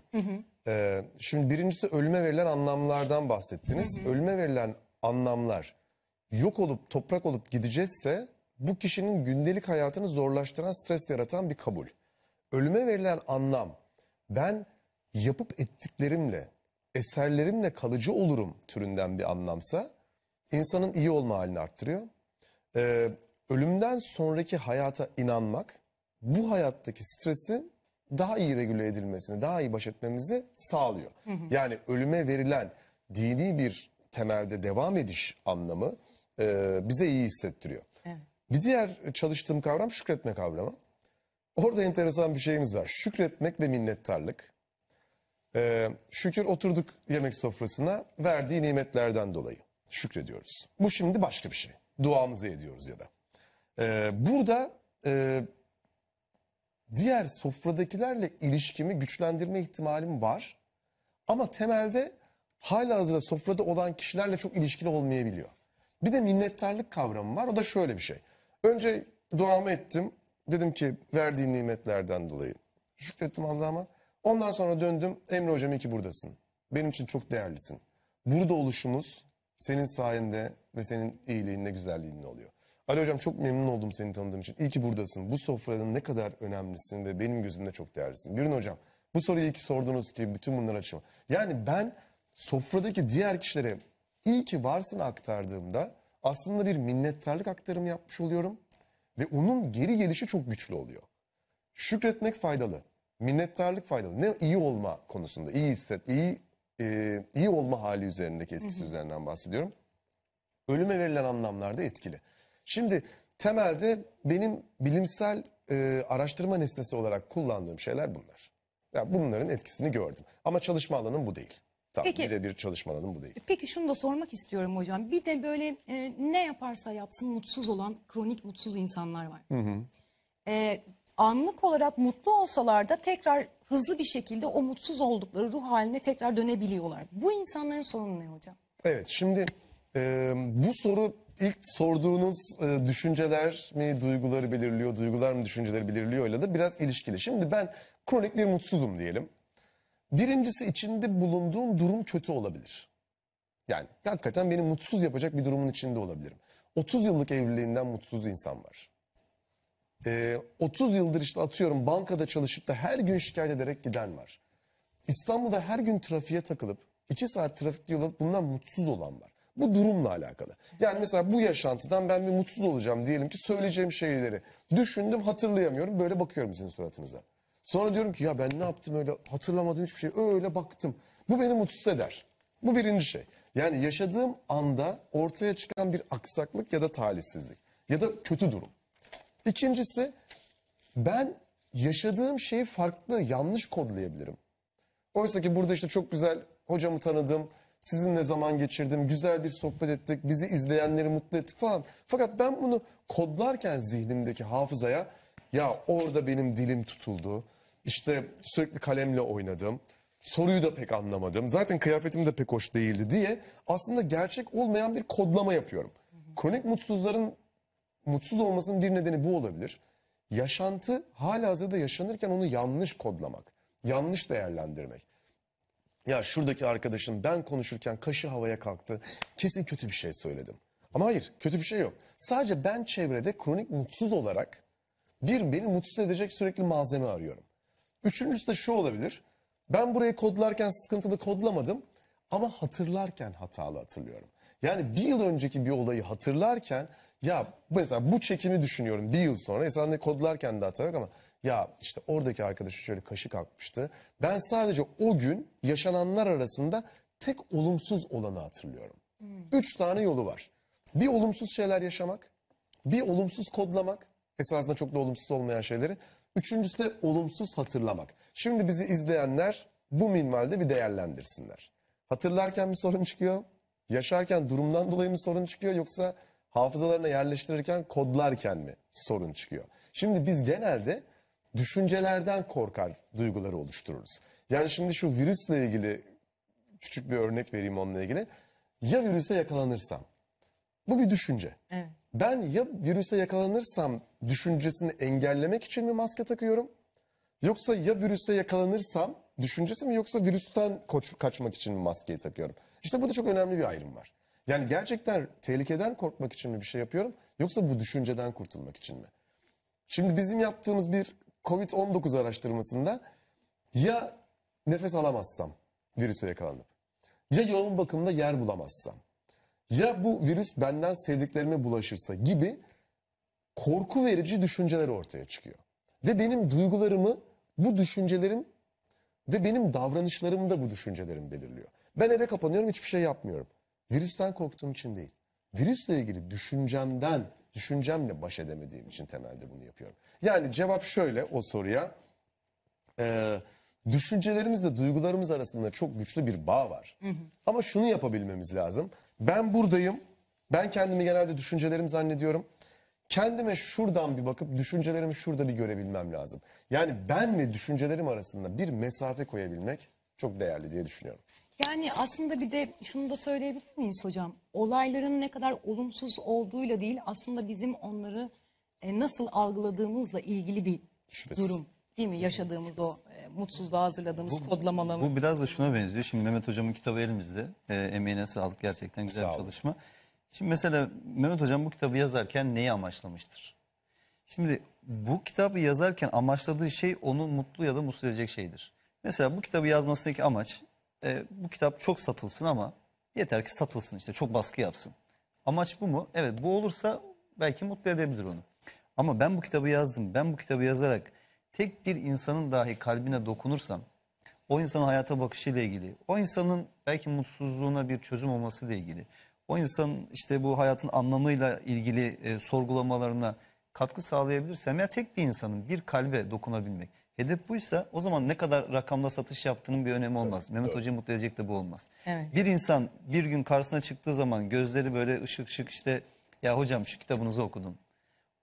E, şimdi birincisi ölüme verilen anlamlardan bahsettiniz. Ölüme verilen anlamlar yok olup toprak olup gidecekse bu kişinin gündelik hayatını zorlaştıran, stres yaratan bir kabul. Ölüme verilen anlam ben yapıp ettiklerimle, eserlerimle kalıcı olurum türünden bir anlamsa insanın iyi olma halini arttırıyor. Ee, ölümden sonraki hayata inanmak bu hayattaki stresin daha iyi regüle edilmesini, daha iyi baş etmemizi sağlıyor. Yani ölüme verilen dini bir temelde devam ediş anlamı e, bize iyi hissettiriyor. Bir diğer çalıştığım kavram şükretme kavramı. Orada enteresan bir şeyimiz var. Şükretmek ve minnettarlık. Ee, şükür oturduk yemek sofrasına verdiği nimetlerden dolayı şükrediyoruz. Bu şimdi başka bir şey. Duamızı ediyoruz ya da. Ee, burada e, diğer sofradakilerle ilişkimi güçlendirme ihtimalim var. Ama temelde halihazırda sofrada olan kişilerle çok ilişkili olmayabiliyor. Bir de minnettarlık kavramı var. O da şöyle bir şey. Önce duamı ettim. Dedim ki verdiğin nimetlerden dolayı. Şükrettim Allah'ıma. Ondan sonra döndüm. Emre hocam iyi ki buradasın. Benim için çok değerlisin. Burada oluşumuz senin sayende ve senin iyiliğinle, güzelliğinle oluyor. Ali hocam çok memnun oldum seni tanıdığım için. İyi ki buradasın. Bu sofranın ne kadar önemlisin ve benim gözümde çok değerlisin. Bürün hocam bu soruyu iyi ki sordunuz ki bütün bunları açma. Yani ben sofradaki diğer kişilere iyi ki varsın aktardığımda aslında bir minnettarlık aktarımı yapmış oluyorum. Ve onun geri gelişi çok güçlü oluyor. Şükretmek faydalı. Minnettarlık faydalı. Ne iyi olma konusunda, iyi hisset, iyi e, iyi olma hali üzerindeki etkisi üzerinden bahsediyorum. Ölüme verilen anlamlarda etkili. Şimdi temelde benim bilimsel e, araştırma nesnesi olarak kullandığım şeyler bunlar. Ya bunların etkisini gördüm. Ama çalışma alanım bu değil. Tamam, Peki- birebir çalışma alanım bu değil. Peki şunu da sormak istiyorum hocam. Bir de böyle e, ne yaparsa yapsın mutsuz olan kronik mutsuz insanlar var. E, anlık olarak mutlu olsalar da tekrar hızlı bir şekilde o mutsuz oldukları ruh haline tekrar dönebiliyorlar. Bu insanların sorunu ne hocam? Evet şimdi e, bu soru ilk sorduğunuz e, düşünceler mi duyguları belirliyor, duygular mı düşünceleri belirliyor ile de biraz ilişkili. Şimdi ben kronik bir mutsuzum diyelim. Birincisi içinde bulunduğum durum kötü olabilir. Yani hakikaten beni mutsuz yapacak bir durumun içinde olabilirim. 30 yıllık evliliğinden mutsuz insan var. Ee, 30 yıldır işte atıyorum bankada çalışıp da her gün şikayet ederek giden var. İstanbul'da her gün trafiğe takılıp 2 saat trafikte yol alıp bundan mutsuz olan var. Bu durumla alakalı. Yani mesela bu yaşantıdan ben bir mutsuz olacağım diyelim ki söyleyeceğim şeyleri düşündüm hatırlayamıyorum böyle bakıyorum sizin suratınıza. Sonra diyorum ki ya ben ne yaptım öyle hatırlamadım hiçbir şey öyle baktım. Bu beni mutsuz eder. Bu birinci şey. Yani yaşadığım anda ortaya çıkan bir aksaklık ya da talihsizlik ya da kötü durum. İkincisi ben yaşadığım şeyi farklı yanlış kodlayabilirim. Oysa ki burada işte çok güzel hocamı tanıdım, sizinle zaman geçirdim, güzel bir sohbet ettik, bizi izleyenleri mutlu ettik falan. Fakat ben bunu kodlarken zihnimdeki hafızaya ya orada benim dilim tutuldu, işte sürekli kalemle oynadım, soruyu da pek anlamadım, zaten kıyafetim de pek hoş değildi diye aslında gerçek olmayan bir kodlama yapıyorum. Kronik mutsuzların mutsuz olmasının bir nedeni bu olabilir. Yaşantı halihazırda yaşanırken onu yanlış kodlamak, yanlış değerlendirmek. Ya şuradaki arkadaşım ben konuşurken kaşı havaya kalktı. Kesin kötü bir şey söyledim. Ama hayır kötü bir şey yok. Sadece ben çevrede kronik mutsuz olarak bir beni mutsuz edecek sürekli malzeme arıyorum. Üçüncüsü de şu olabilir. Ben burayı kodlarken sıkıntılı kodlamadım ama hatırlarken hatalı hatırlıyorum. Yani bir yıl önceki bir olayı hatırlarken ya mesela bu çekimi düşünüyorum bir yıl sonra. Esasında kodlarken de hata yok ama ya işte oradaki arkadaşı şöyle kaşı kalkmıştı. Ben sadece o gün yaşananlar arasında tek olumsuz olanı hatırlıyorum. Üç tane yolu var. Bir olumsuz şeyler yaşamak, bir olumsuz kodlamak, esasında çok da olumsuz olmayan şeyleri. Üçüncüsü de olumsuz hatırlamak. Şimdi bizi izleyenler bu minvalde bir değerlendirsinler. Hatırlarken bir sorun çıkıyor, Yaşarken durumdan dolayı mı sorun çıkıyor yoksa hafızalarına yerleştirirken kodlarken mi sorun çıkıyor? Şimdi biz genelde düşüncelerden korkar duyguları oluştururuz. Yani şimdi şu virüsle ilgili küçük bir örnek vereyim onunla ilgili. Ya virüse yakalanırsam? Bu bir düşünce. Evet. Ben ya virüse yakalanırsam düşüncesini engellemek için mi maske takıyorum? Yoksa ya virüse yakalanırsam düşüncesi mi yoksa virüsten kaçmak için mi maskeyi takıyorum? İşte burada çok önemli bir ayrım var. Yani gerçekten tehlikeden korkmak için mi bir şey yapıyorum yoksa bu düşünceden kurtulmak için mi? Şimdi bizim yaptığımız bir Covid-19 araştırmasında ya nefes alamazsam virüse yakalanıp ya yoğun bakımda yer bulamazsam ya bu virüs benden sevdiklerime bulaşırsa gibi korku verici düşünceler ortaya çıkıyor. Ve benim duygularımı bu düşüncelerim ve benim davranışlarımı da bu düşüncelerim belirliyor. Ben eve kapanıyorum hiçbir şey yapmıyorum. Virüsten korktuğum için değil. Virüsle ilgili düşüncemden, düşüncemle baş edemediğim için temelde bunu yapıyorum. Yani cevap şöyle o soruya. Ee, düşüncelerimizle duygularımız arasında çok güçlü bir bağ var. Ama şunu yapabilmemiz lazım. Ben buradayım. Ben kendimi genelde düşüncelerim zannediyorum. Kendime şuradan bir bakıp düşüncelerimi şurada bir görebilmem lazım. Yani ben ve düşüncelerim arasında bir mesafe koyabilmek çok değerli diye düşünüyorum. Yani aslında bir de şunu da söyleyebilir miyiz hocam? Olayların ne kadar olumsuz olduğuyla değil aslında bizim onları e, nasıl algıladığımızla ilgili bir Şüphesiz. durum. Değil mi? Yaşadığımız o e, mutsuzluğa hazırladığımız kodlamalar. Bu biraz da şuna benziyor. Şimdi Mehmet Hocam'ın kitabı elimizde. E, emeğine sağlık gerçekten güzel Sağ bir çalışma. Şimdi mesela Mehmet Hocam bu kitabı yazarken neyi amaçlamıştır? Şimdi bu kitabı yazarken amaçladığı şey onu mutlu ya da mutsuz edecek şeydir. Mesela bu kitabı yazmasındaki amaç e, bu kitap çok satılsın ama yeter ki satılsın işte çok baskı yapsın. Amaç bu mu? Evet bu olursa belki mutlu edebilir onu. Ama ben bu kitabı yazdım. Ben bu kitabı yazarak tek bir insanın dahi kalbine dokunursam o insanın hayata bakışıyla ilgili, o insanın belki mutsuzluğuna bir çözüm olmasıyla ilgili, o insanın işte bu hayatın anlamıyla ilgili e, sorgulamalarına katkı sağlayabilirsem ya tek bir insanın bir kalbe dokunabilmek. Hedef buysa o zaman ne kadar rakamda satış yaptığının bir önemi olmaz. Mehmet Hoca'yı mutlu edecek de bu olmaz. Evet. Bir insan bir gün karşısına çıktığı zaman gözleri böyle ışık ışık işte ya hocam şu kitabınızı okudum.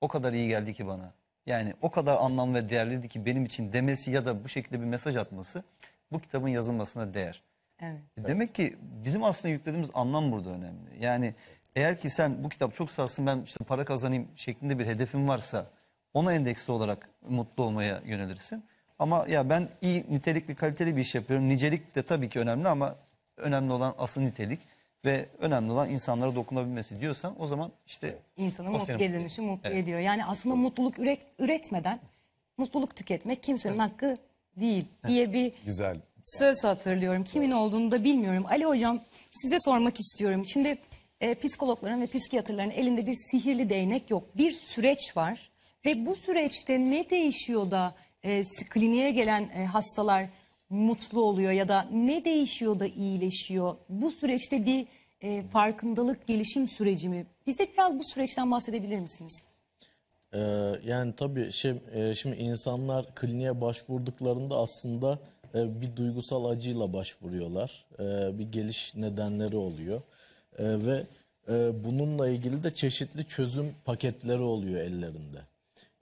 O kadar iyi geldi ki bana. Yani o kadar anlam ve değerliydi ki benim için demesi ya da bu şekilde bir mesaj atması bu kitabın yazılmasına değer. Evet. E Demek ki bizim aslında yüklediğimiz anlam burada önemli. Yani eğer ki sen bu kitap çok sarsın ben işte para kazanayım şeklinde bir hedefin varsa ona endeksli olarak mutlu olmaya yönelirsin. Ama ya ben iyi nitelikli kaliteli bir iş yapıyorum. Nicelik de tabii ki önemli ama önemli olan asıl nitelik ve önemli olan insanlara dokunabilmesi diyorsan o zaman işte İnsanı o mutlu seni edilmişi mutlu ediyor. Yani aslında mutluluk üret, üretmeden mutluluk tüketmek kimsenin hakkı değil diye bir Güzel. söz hatırlıyorum. Kimin olduğunu da bilmiyorum. Ali Hocam size sormak istiyorum. Şimdi e, psikologların ve psikiyatrların elinde bir sihirli değnek yok. Bir süreç var ve bu süreçte ne değişiyor da e, kliniğe gelen e, hastalar mutlu oluyor ya da ne değişiyor da iyileşiyor? Bu süreçte bir e, farkındalık gelişim süreci mi? Bize biraz bu süreçten bahsedebilir misiniz? Ee, yani tabii şey, e, şimdi insanlar kliniğe başvurduklarında aslında e, bir duygusal acıyla başvuruyorlar. E, bir geliş nedenleri oluyor. E, ve e, bununla ilgili de çeşitli çözüm paketleri oluyor ellerinde.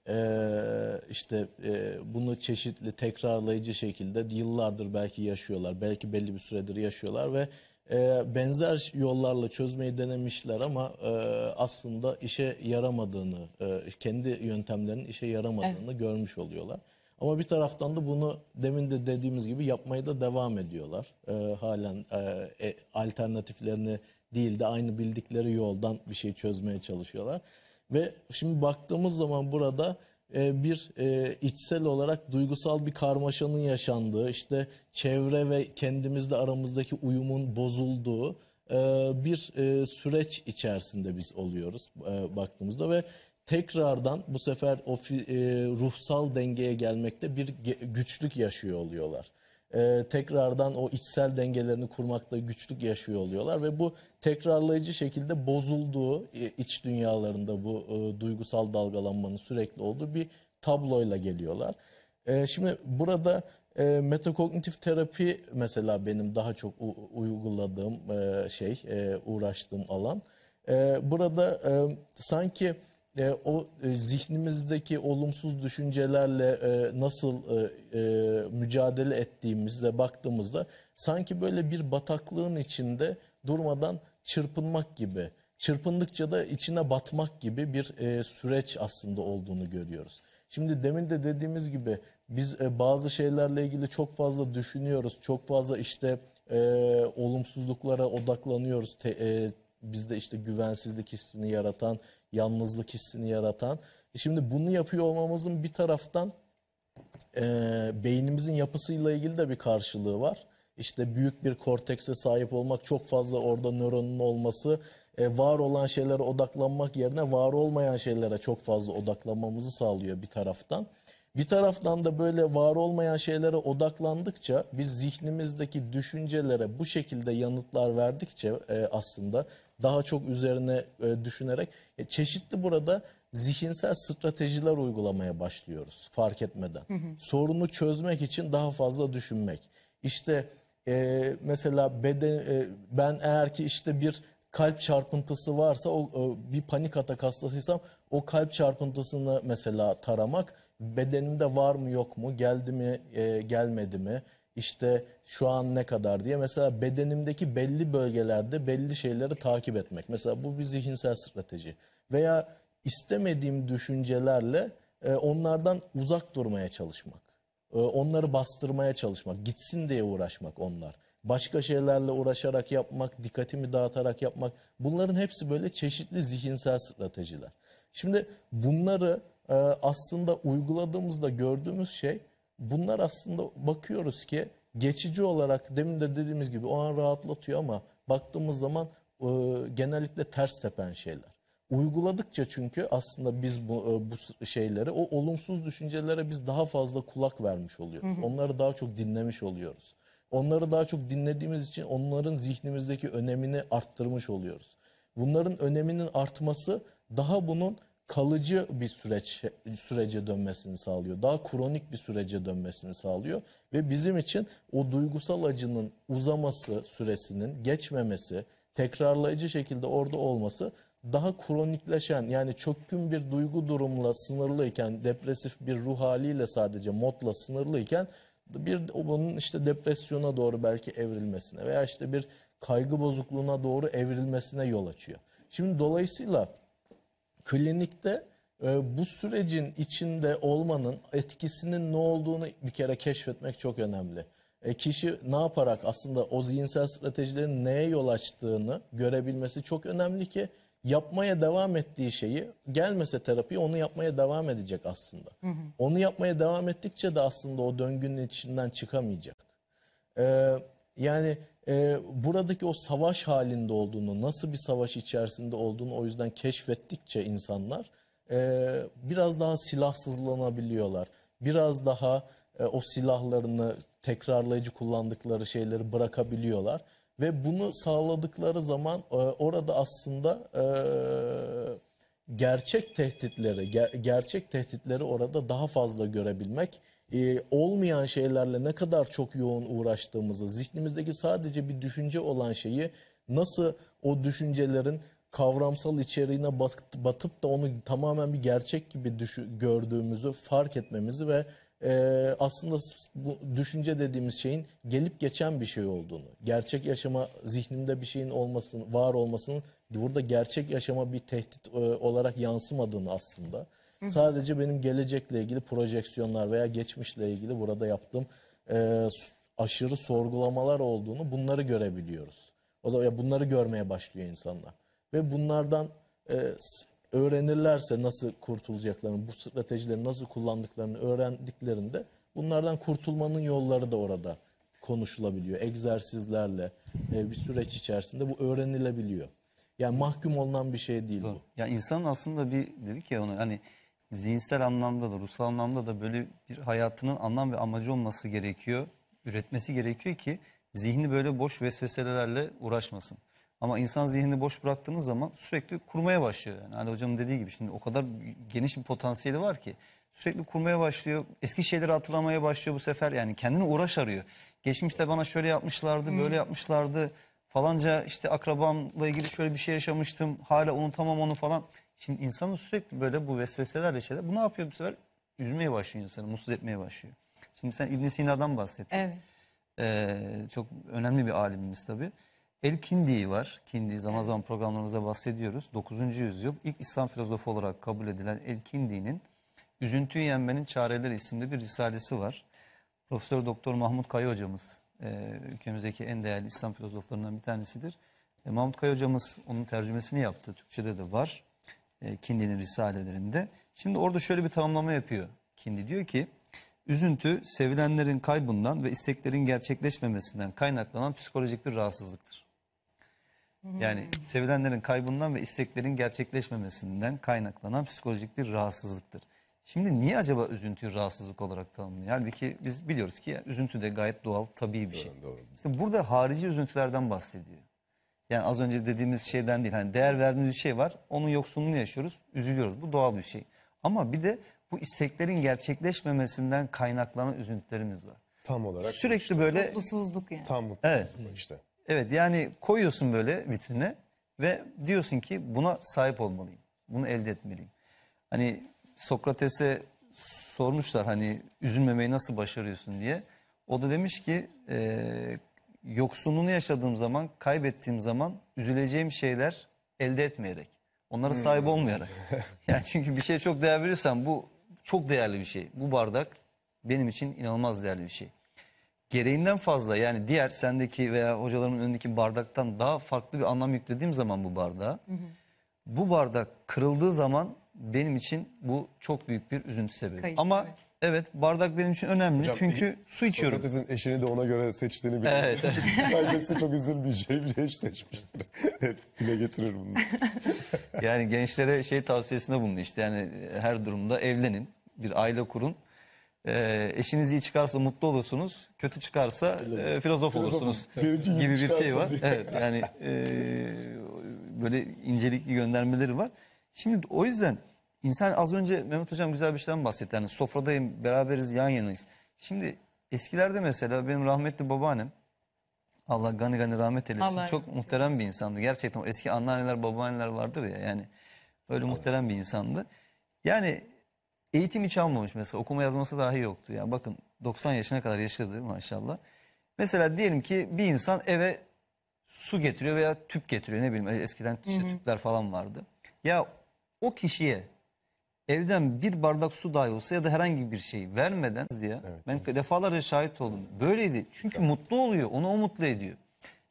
Ee, işte e, bunu çeşitli tekrarlayıcı şekilde yıllardır belki yaşıyorlar. Belki belli bir süredir yaşıyorlar ve e, benzer yollarla çözmeyi denemişler ama e, aslında işe yaramadığını, kendi yöntemlerinin işe yaramadığını görmüş oluyorlar. Ama bir taraftan da bunu demin de dediğimiz gibi yapmaya da devam ediyorlar. E, halen e, alternatiflerini değil de aynı bildikleri yoldan bir şey çözmeye çalışıyorlar. Ve şimdi baktığımız zaman burada e, bir e, içsel olarak duygusal bir karmaşanın yaşandığı, işte çevre ve kendimizle aramızdaki uyumun bozulduğu e, bir süreç içerisinde biz oluyoruz baktığımızda. Ve tekrardan bu sefer o ruhsal dengeye gelmekte bir güçlük yaşıyor oluyorlar e, tekrardan o içsel dengelerini kurmakta güçlük yaşıyor oluyorlar ve bu tekrarlayıcı şekilde bozulduğu e, iç dünyalarında bu e, duygusal dalgalanmanın sürekli olduğu bir tabloyla geliyorlar. E, şimdi burada e, metakognitif terapi mesela benim daha çok uyguladığım e, şey, e, uğraştığım alan. E, burada e, sanki e, o e, zihnimizdeki olumsuz düşüncelerle e, nasıl e, e, mücadele ettiğimizde baktığımızda sanki böyle bir bataklığın içinde durmadan çırpınmak gibi, çırpındıkça da içine batmak gibi bir e, süreç aslında olduğunu görüyoruz. Şimdi demin de dediğimiz gibi biz e, bazı şeylerle ilgili çok fazla düşünüyoruz, çok fazla işte e, olumsuzluklara odaklanıyoruz. Te- e, bizde işte güvensizlik hissini yaratan, yalnızlık hissini yaratan. E Şimdi bunu yapıyor olmamızın bir taraftan e, beynimizin yapısıyla ilgili de bir karşılığı var. İşte büyük bir kortekse sahip olmak, çok fazla orada nöronun olması, e, var olan şeylere odaklanmak yerine var olmayan şeylere çok fazla odaklanmamızı sağlıyor bir taraftan. Bir taraftan da böyle var olmayan şeylere odaklandıkça biz zihnimizdeki düşüncelere bu şekilde yanıtlar verdikçe e, aslında daha çok üzerine e, düşünerek e, çeşitli burada zihinsel stratejiler uygulamaya başlıyoruz fark etmeden. Sorunu çözmek için daha fazla düşünmek. İşte e, mesela beden e, ben eğer ki işte bir kalp çarpıntısı varsa o, o bir panik atak hastasıysam o kalp çarpıntısını mesela taramak bedenimde var mı yok mu geldi mi e, gelmedi mi işte şu an ne kadar diye mesela bedenimdeki belli bölgelerde belli şeyleri takip etmek mesela bu bir zihinsel strateji veya istemediğim düşüncelerle e, onlardan uzak durmaya çalışmak e, onları bastırmaya çalışmak, gitsin diye uğraşmak onlar. Başka şeylerle uğraşarak yapmak, dikkatimi dağıtarak yapmak. Bunların hepsi böyle çeşitli zihinsel stratejiler. Şimdi bunları e, aslında uyguladığımızda gördüğümüz şey bunlar aslında bakıyoruz ki geçici olarak demin de dediğimiz gibi o an rahatlatıyor ama baktığımız zaman e, genellikle ters tepen şeyler. Uyguladıkça çünkü aslında biz bu, e, bu şeyleri, o olumsuz düşüncelere biz daha fazla kulak vermiş oluyoruz. Onları daha çok dinlemiş oluyoruz. Onları daha çok dinlediğimiz için onların zihnimizdeki önemini arttırmış oluyoruz. Bunların öneminin artması daha bunun kalıcı bir süreç sürece dönmesini sağlıyor. Daha kronik bir sürece dönmesini sağlıyor ve bizim için o duygusal acının uzaması süresinin geçmemesi, tekrarlayıcı şekilde orada olması daha kronikleşen yani çökkün bir duygu durumla sınırlıyken depresif bir ruh haliyle sadece modla sınırlıyken bir bunun işte depresyona doğru belki evrilmesine veya işte bir kaygı bozukluğuna doğru evrilmesine yol açıyor. Şimdi dolayısıyla klinikte e, bu sürecin içinde olmanın etkisinin ne olduğunu bir kere keşfetmek çok önemli. E, kişi ne yaparak aslında o zihinsel stratejilerin neye yol açtığını görebilmesi çok önemli ki yapmaya devam ettiği şeyi gelmese terapi onu yapmaya devam edecek aslında. Onu yapmaya devam ettikçe de aslında o döngünün içinden çıkamayacak. Ee, yani e, buradaki o savaş halinde olduğunu, nasıl bir savaş içerisinde olduğunu o yüzden keşfettikçe insanlar e, biraz daha silahsızlanabiliyorlar. Biraz daha e, o silahlarını tekrarlayıcı kullandıkları şeyleri bırakabiliyorlar. Ve bunu sağladıkları zaman e, orada aslında e, gerçek tehditleri, ger- gerçek tehditleri orada daha fazla görebilmek, e, olmayan şeylerle ne kadar çok yoğun uğraştığımızı, zihnimizdeki sadece bir düşünce olan şeyi nasıl o düşüncelerin kavramsal içeriğine bat- batıp da onu tamamen bir gerçek gibi düşü- gördüğümüzü fark etmemizi ve e, aslında bu düşünce dediğimiz şeyin gelip geçen bir şey olduğunu, gerçek yaşama zihnimde bir şeyin olmasını, var olmasının burada gerçek yaşama bir tehdit e, olarak yansımadığını aslında. Sadece benim gelecekle ilgili projeksiyonlar veya geçmişle ilgili burada yaptığım e, aşırı sorgulamalar olduğunu bunları görebiliyoruz. O zaman ya bunları görmeye başlıyor insanlar. Ve bunlardan e, öğrenirlerse nasıl kurtulacaklarını, bu stratejileri nasıl kullandıklarını öğrendiklerinde bunlardan kurtulmanın yolları da orada konuşulabiliyor. Egzersizlerle e, bir süreç içerisinde bu öğrenilebiliyor. Yani mahkum olunan bir şey değil bu. Ya insanın aslında bir dedik ya onu hani zihinsel anlamda da ruhsal anlamda da böyle bir hayatının anlam ve amacı olması gerekiyor. Üretmesi gerekiyor ki zihni böyle boş vesveselerle uğraşmasın. Ama insan zihnini boş bıraktığınız zaman sürekli kurmaya başlıyor. Yani Ali hocamın dediği gibi şimdi o kadar geniş bir potansiyeli var ki Sürekli kurmaya başlıyor. Eski şeyleri hatırlamaya başlıyor bu sefer. Yani kendine uğraş arıyor. Geçmişte bana şöyle yapmışlardı, böyle yapmışlardı. Falanca işte akrabamla ilgili şöyle bir şey yaşamıştım. Hala unutamam onu falan. Şimdi insanın sürekli böyle bu vesveselerle şeyler. Bu ne yapıyor bu sefer? Üzmeye başlıyor insanı, mutsuz etmeye başlıyor. Şimdi sen İbn Sina'dan bahsettin. Evet. Ee, çok önemli bir alimimiz tabii. El Kindi var. Kindi zaman zaman programlarımızda bahsediyoruz. 9. yüzyıl ilk İslam filozofu olarak kabul edilen El Kindi'nin Üzüntüyü Yenmenin Çareleri isimli bir risalesi var. Profesör Doktor Mahmut Kaya hocamız e, ülkemizdeki en değerli İslam filozoflarından bir tanesidir. E, Mahmut Kaya hocamız onun tercümesini yaptı. Türkçe'de de var. E, Kindi'nin risalelerinde. Şimdi orada şöyle bir tanımlama yapıyor. Kindi diyor ki üzüntü sevilenlerin kaybından ve isteklerin gerçekleşmemesinden kaynaklanan psikolojik bir rahatsızlıktır. Yani sevilenlerin kaybından ve isteklerin gerçekleşmemesinden kaynaklanan psikolojik bir rahatsızlıktır. Şimdi niye acaba üzüntüyü rahatsızlık olarak tanımlıyor? Halbuki biz biliyoruz ki üzüntü de gayet doğal, tabii bir şey. Doğru. İşte burada harici üzüntülerden bahsediyor. Yani az önce dediğimiz şeyden değil. Hani değer verdiğimiz bir şey var. Onun yoksunluğunu yaşıyoruz. Üzülüyoruz. Bu doğal bir şey. Ama bir de bu isteklerin gerçekleşmemesinden kaynaklanan üzüntülerimiz var. Tam olarak Sürekli böyle Mutsuzluk yani. tam mutlu Evet. işte. Evet yani koyuyorsun böyle vitrine ve diyorsun ki buna sahip olmalıyım. Bunu elde etmeliyim. Hani Sokrates'e sormuşlar hani üzülmemeyi nasıl başarıyorsun diye. O da demiş ki e, yoksunluğunu yaşadığım zaman, kaybettiğim zaman üzüleceğim şeyler elde etmeyerek. Onlara sahip olmayarak. Yani çünkü bir şeye çok değer verirsen bu çok değerli bir şey. Bu bardak benim için inanılmaz değerli bir şey. Gereğinden fazla yani diğer sendeki veya hocalarımın önündeki bardaktan daha farklı bir anlam yüklediğim zaman bu bardağa bu bardak kırıldığı zaman benim için bu çok büyük bir üzüntü sebebi. Kayıp, Ama evet. evet. bardak benim için önemli Hocam, çünkü iyi- su içiyorum. Sokrates'in eşini de ona göre seçtiğini biliyorsunuz. Evet, Kaybetse çok üzülmeyeceği bir eş seçmiştir. Hep dile getirir bunu. Yani gençlere şey tavsiyesinde bulundu işte yani her durumda evlenin, bir aile kurun. Ee, eşiniz iyi çıkarsa mutlu olursunuz, kötü çıkarsa e, filozof olursunuz Benimki gibi bir şey var. diye. Evet yani e, böyle incelikli göndermeleri var. Şimdi o yüzden insan az önce Mehmet Hocam güzel bir şeyden bahsetti. Yani sofradayım, beraberiz, yan yanayız. Şimdi eskilerde mesela benim rahmetli babaannem Allah gani gani rahmet eylesin. Allah Çok rahmet muhterem bir insandı. Gerçekten o eski anneanneler, babaanneler vardır ya yani. Öyle muhterem bir insandı. Yani eğitim hiç almamış mesela. Okuma yazması dahi yoktu. Yani bakın 90 yaşına kadar yaşadı maşallah. Mesela diyelim ki bir insan eve su getiriyor veya tüp getiriyor. Ne bileyim eskiden işte tüpler falan vardı. Ya o kişiye evden bir bardak su dahi olsa ya da herhangi bir şey vermeden diye ben defalarca şahit oldum. Böyleydi. Çünkü mutlu oluyor. Onu o mutlu ediyor.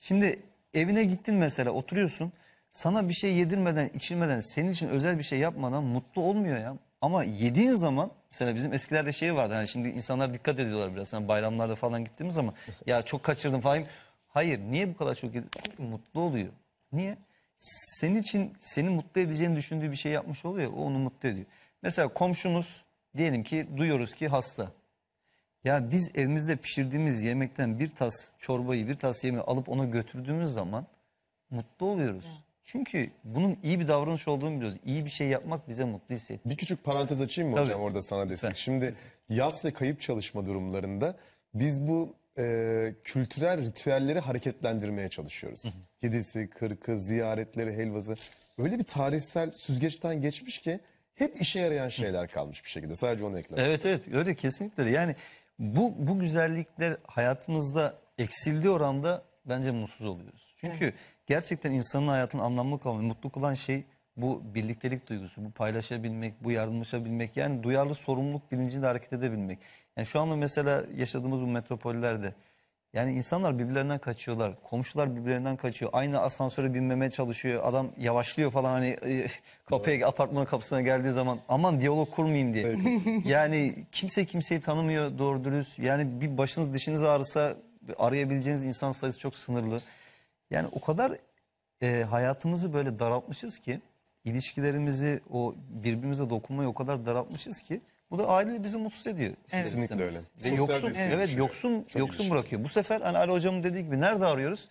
Şimdi evine gittin mesela oturuyorsun. Sana bir şey yedirmeden, içirmeden, senin için özel bir şey yapmadan mutlu olmuyor ya. Ama yediğin zaman mesela bizim eskilerde şey vardı. Hani şimdi insanlar dikkat ediyorlar biraz. Hani bayramlarda falan gittiğimiz zaman ya çok kaçırdım falan. Hayır. Niye bu kadar çok yedin? Çünkü mutlu oluyor. Niye? Senin için seni mutlu edeceğini düşündüğü bir şey yapmış oluyor. O onu mutlu ediyor. Mesela komşumuz diyelim ki duyuyoruz ki hasta. Ya biz evimizde pişirdiğimiz yemekten bir tas çorbayı, bir tas yemeği alıp ona götürdüğümüz zaman mutlu oluyoruz. Çünkü bunun iyi bir davranış olduğunu biliyoruz. İyi bir şey yapmak bize mutlu hissettiriyor. Bir küçük parantez açayım mı Tabii. hocam orada sana destek. Şimdi yas ve kayıp çalışma durumlarında biz bu e, kültürel ritüelleri hareketlendirmeye çalışıyoruz. Yedisi, kırkı, ziyaretleri, helvası. Öyle bir tarihsel süzgeçten geçmiş ki hep işe yarayan şeyler kalmış bir şekilde. Sadece onu eklemek. Evet evet öyle kesinlikle öyle. Yani bu bu güzellikler hayatımızda eksildiği oranda bence mutsuz oluyoruz. Çünkü gerçekten insanın hayatını anlamlı kılan, mutlu kılan şey bu birliktelik duygusu, bu paylaşabilmek, bu yardımlaşabilmek. Yani duyarlı sorumluluk bilinciyle hareket edebilmek. Yani şu anda mesela yaşadığımız bu metropollerde yani insanlar birbirlerinden kaçıyorlar. Komşular birbirlerinden kaçıyor. Aynı asansöre binmemeye çalışıyor. Adam yavaşlıyor falan hani e, kapıya apartmanın kapısına geldiği zaman aman diyalog kurmayayım diye. yani kimse kimseyi tanımıyor doğru dürüst. Yani bir başınız dişiniz ağrısa arayabileceğiniz insan sayısı çok sınırlı. Yani o kadar e, hayatımızı böyle daraltmışız ki ilişkilerimizi o birbirimize dokunmayı o kadar daraltmışız ki bu da aile bizi mutsuz ediyor. ister Kesinlikle öyle. Ve yoksun evet düşüyor. yoksun Çok yoksun ilişki. bırakıyor. Bu sefer hani Ali hocamın dediği gibi nerede arıyoruz?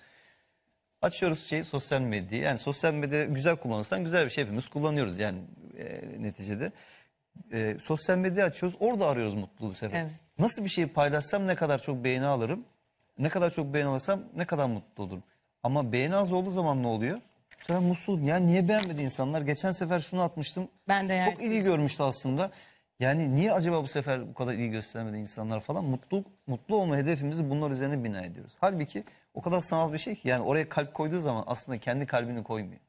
Açıyoruz şey sosyal medyayı. Yani sosyal medya güzel kullanırsan güzel bir şey hepimiz kullanıyoruz yani e, neticede. e, sosyal medya açıyoruz orada arıyoruz mutluluğu bu sefer. Evet. Nasıl bir şeyi paylaşsam ne kadar çok beğeni alırım? Ne kadar çok beğeni alırsam ne kadar mutlu olurum? Ama beğeni az olduğu zaman ne oluyor? Sefer mutsuz. Yani niye beğenmedi insanlar? Geçen sefer şunu atmıştım. Ben Çok değersiz. ilgi görmüştü aslında. Yani niye acaba bu sefer bu kadar ilgi göstermedi insanlar falan? Mutlu mutlu olma hedefimizi bunlar üzerine bina ediyoruz. Halbuki o kadar sanal bir şey ki yani oraya kalp koyduğu zaman aslında kendi kalbini koymuyor.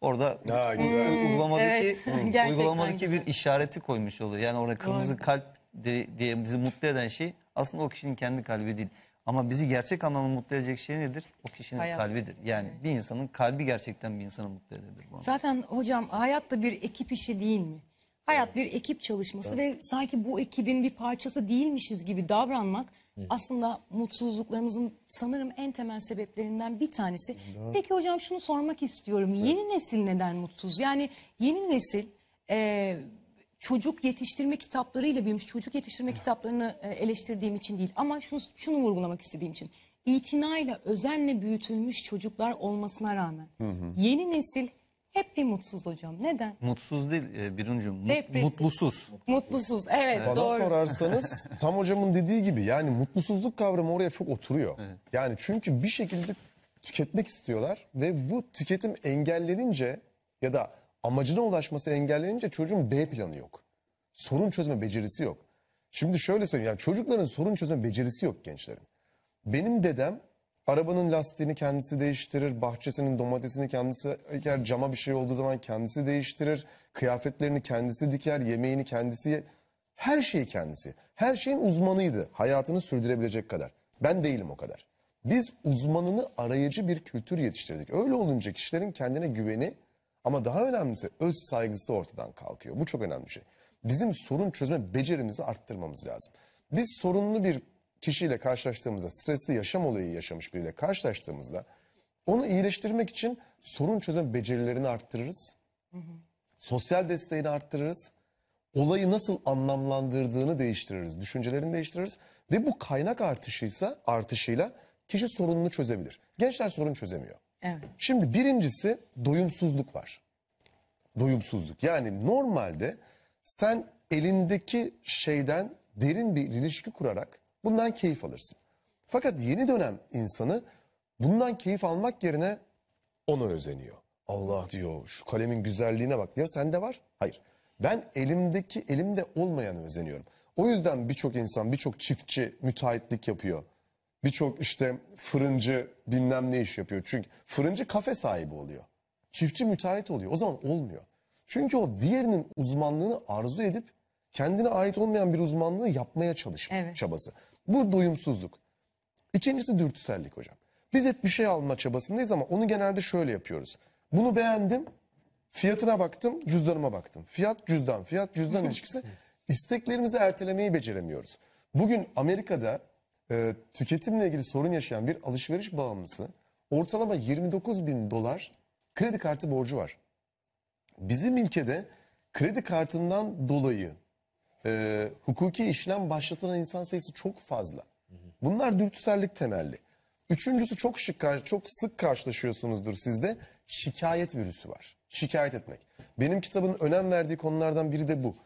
Orada Ha, güzel. uygulamadaki, Evet, uygulamadaki güzel. bir işareti koymuş oluyor. Yani orada kırmızı kalp de- diye bizi mutlu eden şey aslında o kişinin kendi kalbi değil. Ama bizi gerçek anlamda mutlu edecek şey nedir? O kişinin Hayat. kalbidir. Yani bir insanın kalbi gerçekten bir insanı mutlu edebilir. Bu. Zaten hocam hayat da bir ekip işi değil mi? Hayat bir ekip çalışması ve sanki bu ekibin bir parçası değilmişiz gibi davranmak aslında mutsuzluklarımızın sanırım en temel sebeplerinden bir tanesi. Peki hocam şunu sormak istiyorum. Yeni nesil neden mutsuz? Yani yeni nesil e, çocuk yetiştirme kitaplarıyla büyümüş. Çocuk yetiştirme kitaplarını e, eleştirdiğim için değil ama şunu, şunu vurgulamak istediğim için. İtinayla, özenle büyütülmüş çocuklar olmasına rağmen yeni nesil hep bir mutsuz hocam. Neden? Mutsuz değil e, Biruncuğum. Mut- Depresif. mutlusuz. Mutlusuz. Evet, Bana doğru. sorarsanız tam hocamın dediği gibi yani mutlusuzluk kavramı oraya çok oturuyor. Yani çünkü bir şekilde tüketmek istiyorlar ve bu tüketim engellenince ya da amacına ulaşması engellenince çocuğun B planı yok. Sorun çözme becerisi yok. Şimdi şöyle söyleyeyim yani çocukların sorun çözme becerisi yok gençlerin. Benim dedem arabanın lastiğini kendisi değiştirir, bahçesinin domatesini kendisi eker, cama bir şey olduğu zaman kendisi değiştirir, kıyafetlerini kendisi diker, yemeğini kendisi her şeyi kendisi. Her şeyin uzmanıydı hayatını sürdürebilecek kadar. Ben değilim o kadar. Biz uzmanını arayıcı bir kültür yetiştirdik. Öyle olunca kişilerin kendine güveni ama daha önemlisi öz saygısı ortadan kalkıyor. Bu çok önemli bir şey. Bizim sorun çözme becerimizi arttırmamız lazım. Biz sorunlu bir kişiyle karşılaştığımızda, stresli yaşam olayı yaşamış biriyle karşılaştığımızda onu iyileştirmek için sorun çözme becerilerini arttırırız. Sosyal desteğini arttırırız. Olayı nasıl anlamlandırdığını değiştiririz, düşüncelerini değiştiririz ve bu kaynak artışıysa artışıyla kişi sorununu çözebilir. Gençler sorun çözemiyor. Evet. Şimdi birincisi doyumsuzluk var. Doyumsuzluk. Yani normalde sen elindeki şeyden derin bir ilişki kurarak bundan keyif alırsın. Fakat yeni dönem insanı bundan keyif almak yerine ona özeniyor. Allah diyor şu kalemin güzelliğine bak. Ya sende var? Hayır. Ben elimdeki elimde olmayanı özeniyorum. O yüzden birçok insan, birçok çiftçi müteahhitlik yapıyor. Birçok işte fırıncı bilmem ne iş yapıyor. Çünkü fırıncı kafe sahibi oluyor. Çiftçi müteahhit oluyor. O zaman olmuyor. Çünkü o diğerinin uzmanlığını arzu edip kendine ait olmayan bir uzmanlığı yapmaya çalışma Evet. çabası. Bu doyumsuzluk. İkincisi dürtüsellik hocam. Biz hep bir şey alma çabasındayız ama onu genelde şöyle yapıyoruz. Bunu beğendim, fiyatına baktım, cüzdanıma baktım. Fiyat cüzdan, fiyat cüzdan ilişkisi. İsteklerimizi ertelemeyi beceremiyoruz. Bugün Amerika'da e, tüketimle ilgili sorun yaşayan bir alışveriş bağımlısı ortalama 29 bin dolar kredi kartı borcu var. Bizim ülkede kredi kartından dolayı e, hukuki işlem başlatılan insan sayısı çok fazla. Bunlar dürtüsellik temelli. Üçüncüsü çok şık, çok sık karşılaşıyorsunuzdur sizde. Şikayet virüsü var. Şikayet etmek. Benim kitabın önem verdiği konulardan biri de bu.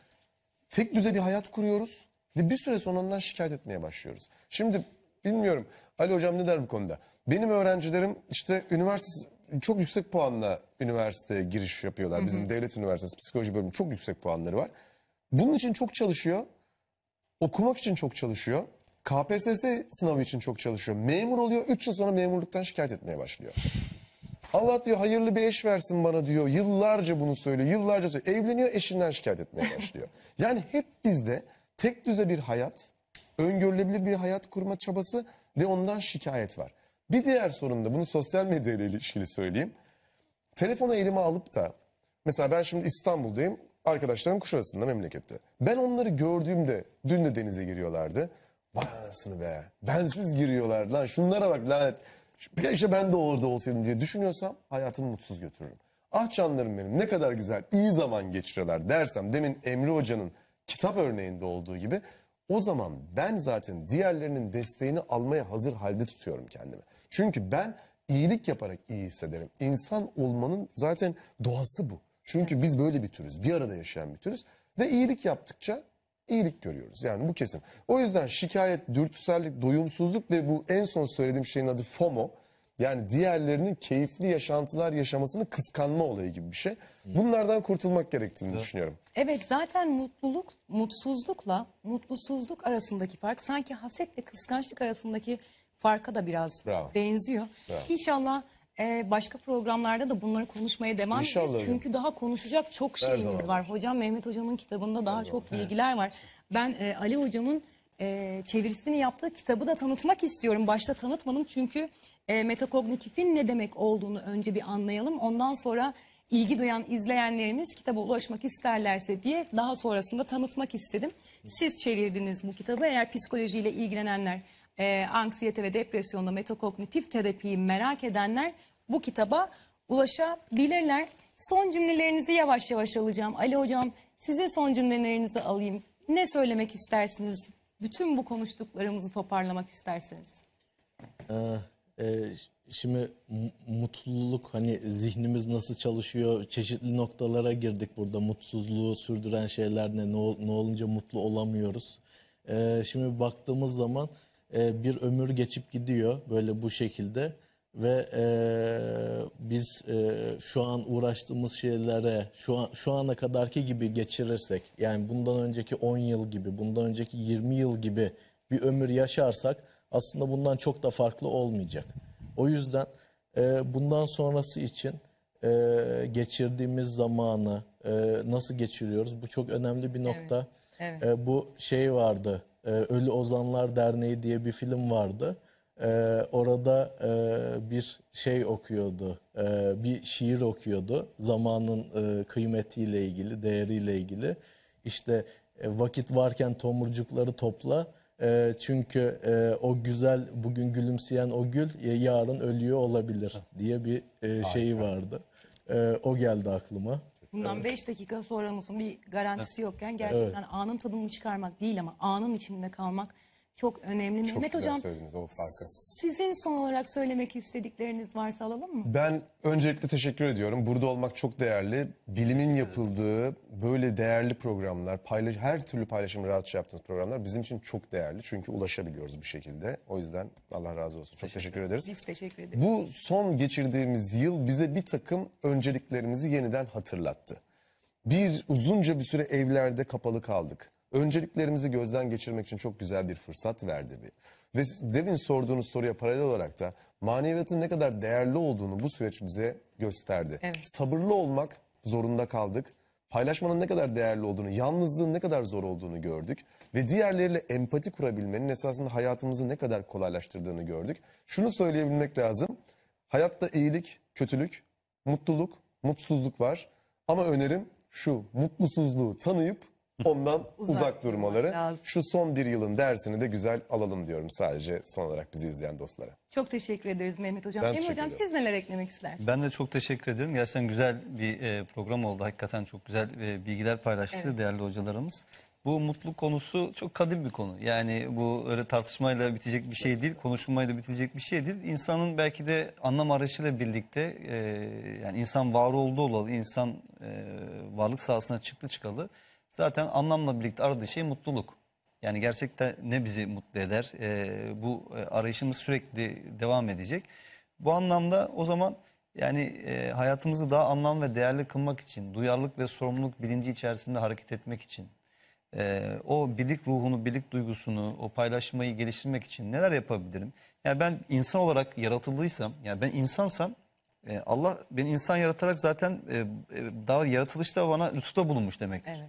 Tek düze bir hayat kuruyoruz ve bir süre sonra ondan şikayet etmeye başlıyoruz. Şimdi bilmiyorum Ali hocam ne der bu konuda? Benim öğrencilerim işte üniversite çok yüksek puanla üniversiteye giriş yapıyorlar. Bizim devlet üniversitesi psikoloji bölümü çok yüksek puanları var. Bunun için çok çalışıyor. Okumak için çok çalışıyor. KPSS sınavı için çok çalışıyor. Memur oluyor. 3 yıl sonra memurluktan şikayet etmeye başlıyor. Allah diyor hayırlı bir eş versin bana diyor. Yıllarca bunu söylüyor. Yıllarca söylüyor. Evleniyor eşinden şikayet etmeye başlıyor. Yani hep bizde tek düze bir hayat, öngörülebilir bir hayat kurma çabası ve ondan şikayet var. Bir diğer sorun da bunu sosyal medya ile ilişkili söyleyeyim. Telefonu elime alıp da mesela ben şimdi İstanbul'dayım. Arkadaşlarım Kuşadası'nda memlekette. Ben onları gördüğümde dün de denize giriyorlardı. Vay anasını be. Bensiz giriyorlar lan şunlara bak lanet. Keşke ben de orada olsaydım diye düşünüyorsam hayatımı mutsuz götürürüm. Ah canlarım benim ne kadar güzel iyi zaman geçiriyorlar dersem demin Emre Hoca'nın kitap örneğinde olduğu gibi o zaman ben zaten diğerlerinin desteğini almaya hazır halde tutuyorum kendimi. Çünkü ben iyilik yaparak iyi hissederim. İnsan olmanın zaten doğası bu. Çünkü biz böyle bir türüz. Bir arada yaşayan bir türüz. Ve iyilik yaptıkça iyilik görüyoruz. Yani bu kesin. O yüzden şikayet, dürtüsellik, doyumsuzluk ve bu en son söylediğim şeyin adı FOMO. Yani diğerlerinin keyifli yaşantılar yaşamasını kıskanma olayı gibi bir şey. Bunlardan kurtulmak gerektiğini düşünüyorum. Evet zaten mutluluk, mutsuzlukla mutlusuzluk arasındaki fark sanki hasetle kıskançlık arasındaki farka da biraz Bravo. benziyor. İnşallah e, başka programlarda da bunları konuşmaya devam İnşallah edeceğiz. hocam. Çünkü daha konuşacak çok şeyimiz zaman var. Hocam Mehmet Hocam'ın kitabında daha çok bilgiler var. Ben e, Ali Hocam'ın e, çevirisini yaptığı kitabı da tanıtmak istiyorum. Başta tanıtmadım çünkü e, metakognitifin ne demek olduğunu önce bir anlayalım. Ondan sonra ilgi duyan izleyenlerimiz kitaba ulaşmak isterlerse diye daha sonrasında tanıtmak istedim. Siz çevirdiniz bu kitabı. Eğer psikolojiyle ilgilenenler, e, anksiyete ve depresyonda metakognitif terapiyi merak edenler bu kitaba ulaşabilirler. Son cümlelerinizi yavaş yavaş alacağım. Ali Hocam sizin son cümlelerinizi alayım. Ne söylemek istersiniz? Bütün bu konuştuklarımızı toparlamak isterseniz. Ee, e, şimdi mu- mutluluk hani zihnimiz nasıl çalışıyor çeşitli noktalara girdik burada mutsuzluğu sürdüren şeyler ne ne, ol- ne olunca mutlu olamıyoruz. Ee, şimdi baktığımız zaman e, bir ömür geçip gidiyor böyle bu şekilde ve e, biz e, şu an uğraştığımız şeylere şu an şu ana kadarki gibi geçirirsek yani bundan önceki 10 yıl gibi bundan önceki 20 yıl gibi bir ömür yaşarsak aslında bundan çok da farklı olmayacak. O yüzden e, bundan sonrası için e, geçirdiğimiz zamanı e, nasıl geçiriyoruz? Bu çok önemli bir nokta. evet. E, bu şey vardı. e, Ölü Ozanlar Derneği diye bir film vardı. E, orada e, bir şey okuyordu. e, bir şiir okuyordu. Zamanın e, kıymetiyle ilgili, değeriyle ilgili. İşte e, vakit varken tomurcukları topla. E, çünkü e, o güzel bugün gülümseyen o gül e, yarın ölüyor olabilir diye bir e, şeyi vardı. E, o geldi aklıma. Bundan 5 dakika sonramızın bir garantisi yokken gerçekten anın tadını çıkarmak değil ama anın içinde kalmak çok önemli. Çok Mehmet güzel Hocam söylediniz o farkı. sizin son olarak söylemek istedikleriniz varsa alalım mı? Ben öncelikle teşekkür ediyorum. Burada olmak çok değerli. Bilimin yapıldığı böyle değerli programlar, paylaş her türlü paylaşımı rahatça yaptığınız programlar bizim için çok değerli. Çünkü ulaşabiliyoruz bir şekilde. O yüzden Allah razı olsun. Çok teşekkür ederiz. Biz teşekkür ederiz. Bu son geçirdiğimiz yıl bize bir takım önceliklerimizi yeniden hatırlattı. Bir uzunca bir süre evlerde kapalı kaldık. Önceliklerimizi gözden geçirmek için çok güzel bir fırsat verdi bir. Ve demin sorduğunuz soruya paralel olarak da maneviyatın ne kadar değerli olduğunu bu süreç bize gösterdi. Evet. Sabırlı olmak zorunda kaldık. Paylaşmanın ne kadar değerli olduğunu, yalnızlığın ne kadar zor olduğunu gördük. Ve diğerleriyle empati kurabilmenin esasında hayatımızı ne kadar kolaylaştırdığını gördük. Şunu söyleyebilmek lazım. Hayatta iyilik, kötülük, mutluluk, mutsuzluk var. Ama önerim şu mutlusuzluğu tanıyıp ondan Uzak uzak, durmaları. lazım. Şu son bir yılın dersini de güzel alalım diyorum sadece son olarak bizi izleyen dostlara. Çok teşekkür ederiz Mehmet Hocam. Ben Emre Hocam ederim. siz neler eklemek istersiniz? Ben de çok teşekkür ediyorum. Gerçekten güzel bir e, program oldu. Hakikaten çok güzel e, bilgiler paylaştı Evet. değerli hocalarımız. Bu mutluluk konusu çok kadim bir konu. Yani bu öyle tartışmayla bitecek bir şey değil, konuşulmayla bitecek bir şey değil. İnsanın belki de anlam arayışıyla birlikte e, yani insan var olduğu olalı, insan e, varlık sahasına çıktı çıkalı. Zaten anlamla birlikte aradığı şey mutluluk. Yani gerçekten ne bizi mutlu eder? E, bu e, arayışımız sürekli devam edecek. Bu anlamda o zaman yani e, hayatımızı daha anlam ve değerli kılmak için, duyarlılık ve sorumluluk bilinci içerisinde hareket etmek için, e, o birlik ruhunu, birlik duygusunu, o paylaşmayı geliştirmek için neler yapabilirim? Yani ben insan olarak yaratıldıysam, yani ben insansam e, Allah beni insan yaratarak zaten e, e, daha yaratılışta bana lütufta bulunmuş demek. Evet.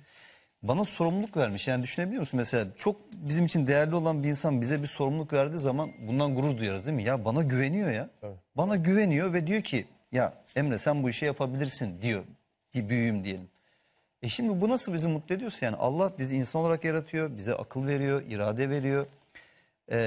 Bana sorumluluk vermiş. Yani düşünebiliyor musun mesela çok bizim için değerli olan bir insan bize bir sorumluluk verdiği zaman bundan gurur duyarız değil mi? Ya bana güveniyor ya. Bana güveniyor ve diyor ki ya Emre sen bu işi yapabilirsin diyor. Bir büyüğüm diyelim. E şimdi bu nasıl bizi mutlu ediyorsa yani Allah bizi insan olarak yaratıyor, bize akıl veriyor, irade veriyor Ee,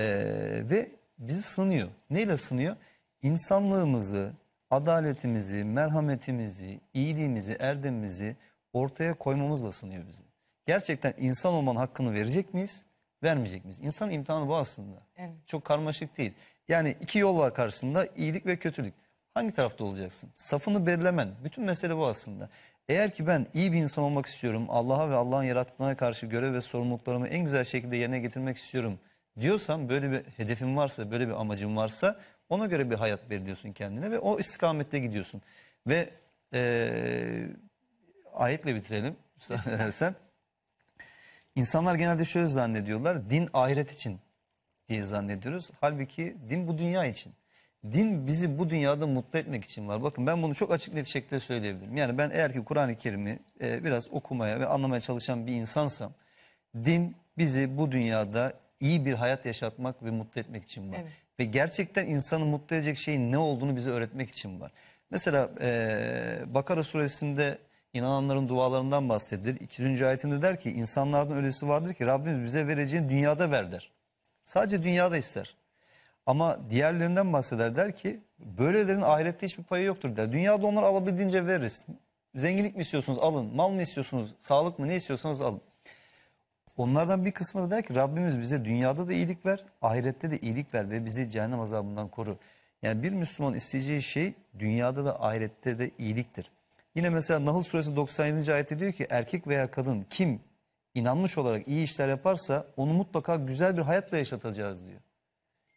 ve bizi sınıyor. Neyle sınıyor? İnsanlığımızı, adaletimizi, merhametimizi, iyiliğimizi, erdemimizi ortaya koymamızla sınıyor bizi. Gerçekten insan olmanın hakkını verecek miyiz, vermeyecek miyiz? İnsan imtihanı bu aslında. Evet. Çok karmaşık değil. Yani iki yol var karşısında iyilik ve kötülük. Hangi tarafta olacaksın? Safını belirlemen. Bütün mesele bu aslında. Eğer ki ben iyi bir insan olmak istiyorum, Allah'a ve Allah'ın yarattığına karşı görev ve sorumluluklarımı en güzel şekilde yerine getirmek istiyorum diyorsan, böyle bir hedefin varsa, böyle bir amacın varsa ona göre bir hayat belirliyorsun kendine ve o istikamette gidiyorsun. Ve eee ayetle bitirelim müsaade edersen. İnsanlar genelde şöyle zannediyorlar, din ahiret için diye zannediyoruz. Halbuki din bu dünya için. Din bizi bu dünyada mutlu etmek için var. Bakın ben bunu çok açık net şekilde söyleyebilirim. Yani ben eğer ki Kur'an-ı Kerim'i e, biraz okumaya ve anlamaya çalışan bir insansam, din bizi bu dünyada iyi bir hayat yaşatmak ve mutlu etmek için var. Evet. Ve gerçekten insanı mutlu edecek şeyin ne olduğunu bize öğretmek için var. Mesela e, Bakara suresinde inananların dualarından bahsedilir. 200. ayetinde der ki insanlardan öylesi vardır ki Rabbimiz bize vereceğini dünyada ver der. Sadece dünyada ister. Ama diğerlerinden bahseder der ki böylelerin ahirette hiçbir payı yoktur der. Dünyada onları alabildiğince veririz. Zenginlik mi istiyorsunuz alın. Mal mı istiyorsunuz sağlık mı ne istiyorsanız alın. Onlardan bir kısmı da der ki Rabbimiz bize dünyada da iyilik ver, ahirette de iyilik ver ve bizi cehennem azabından koru. Yani bir Müslüman isteyeceği şey dünyada da ahirette de iyiliktir. Yine mesela Nahl suresi 97. ayette diyor ki erkek veya kadın kim inanmış olarak iyi işler yaparsa onu mutlaka güzel bir hayatla yaşatacağız diyor.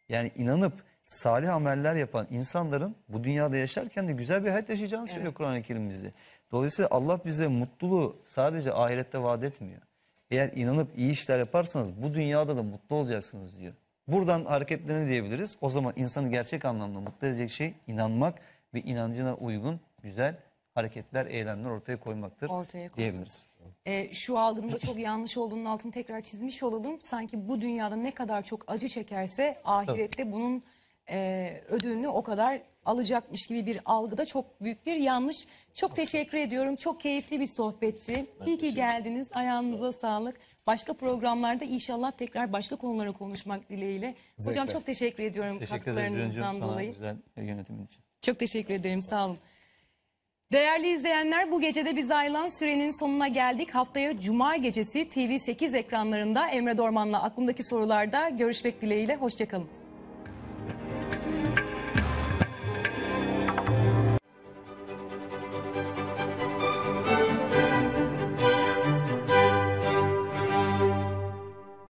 Yani inanıp salih ameller yapan insanların bu dünyada yaşarken de güzel bir hayat yaşayacağını söylüyor Kur'an-ı Kerim bize. Dolayısıyla Allah bize mutluluğu sadece ahirette vaat etmiyor. Eğer inanıp iyi işler yaparsanız bu dünyada da mutlu olacaksınız diyor. Buradan hareketle ne diyebiliriz? O zaman insanı gerçek anlamda mutlu edecek şey inanmak ve inancına uygun güzel hareketler, eylemler ortaya koymaktır Ortaya koymak. diyebiliriz. E, şu algının da çok yanlış olduğunun altını tekrar çizmiş olalım. Sanki bu dünyada ne kadar çok acı çekerse ahirette bunun e, ödülünü o kadar alacakmış gibi bir algıda çok büyük bir yanlış. Çok teşekkür ediyorum. Çok keyifli bir sohbetti. İyi ki geldiniz. Ayağınıza sağlık. Başka programlarda inşallah tekrar başka konulara konuşmak dileğiyle. Hocam Zevkle. çok teşekkür ediyorum Teşekkür ederim katkılarınızdan Gülüncüm, sana dolayı. güzel yönetimin için. Çok teşekkür ederim. Sağ olun. Değerli izleyenler bu gecede biz ayrılan sürenin sonuna geldik. Haftaya Cuma gecesi TV8 ekranlarında Emre Dorman'la aklımdaki sorularda görüşmek dileğiyle. Hoşçakalın.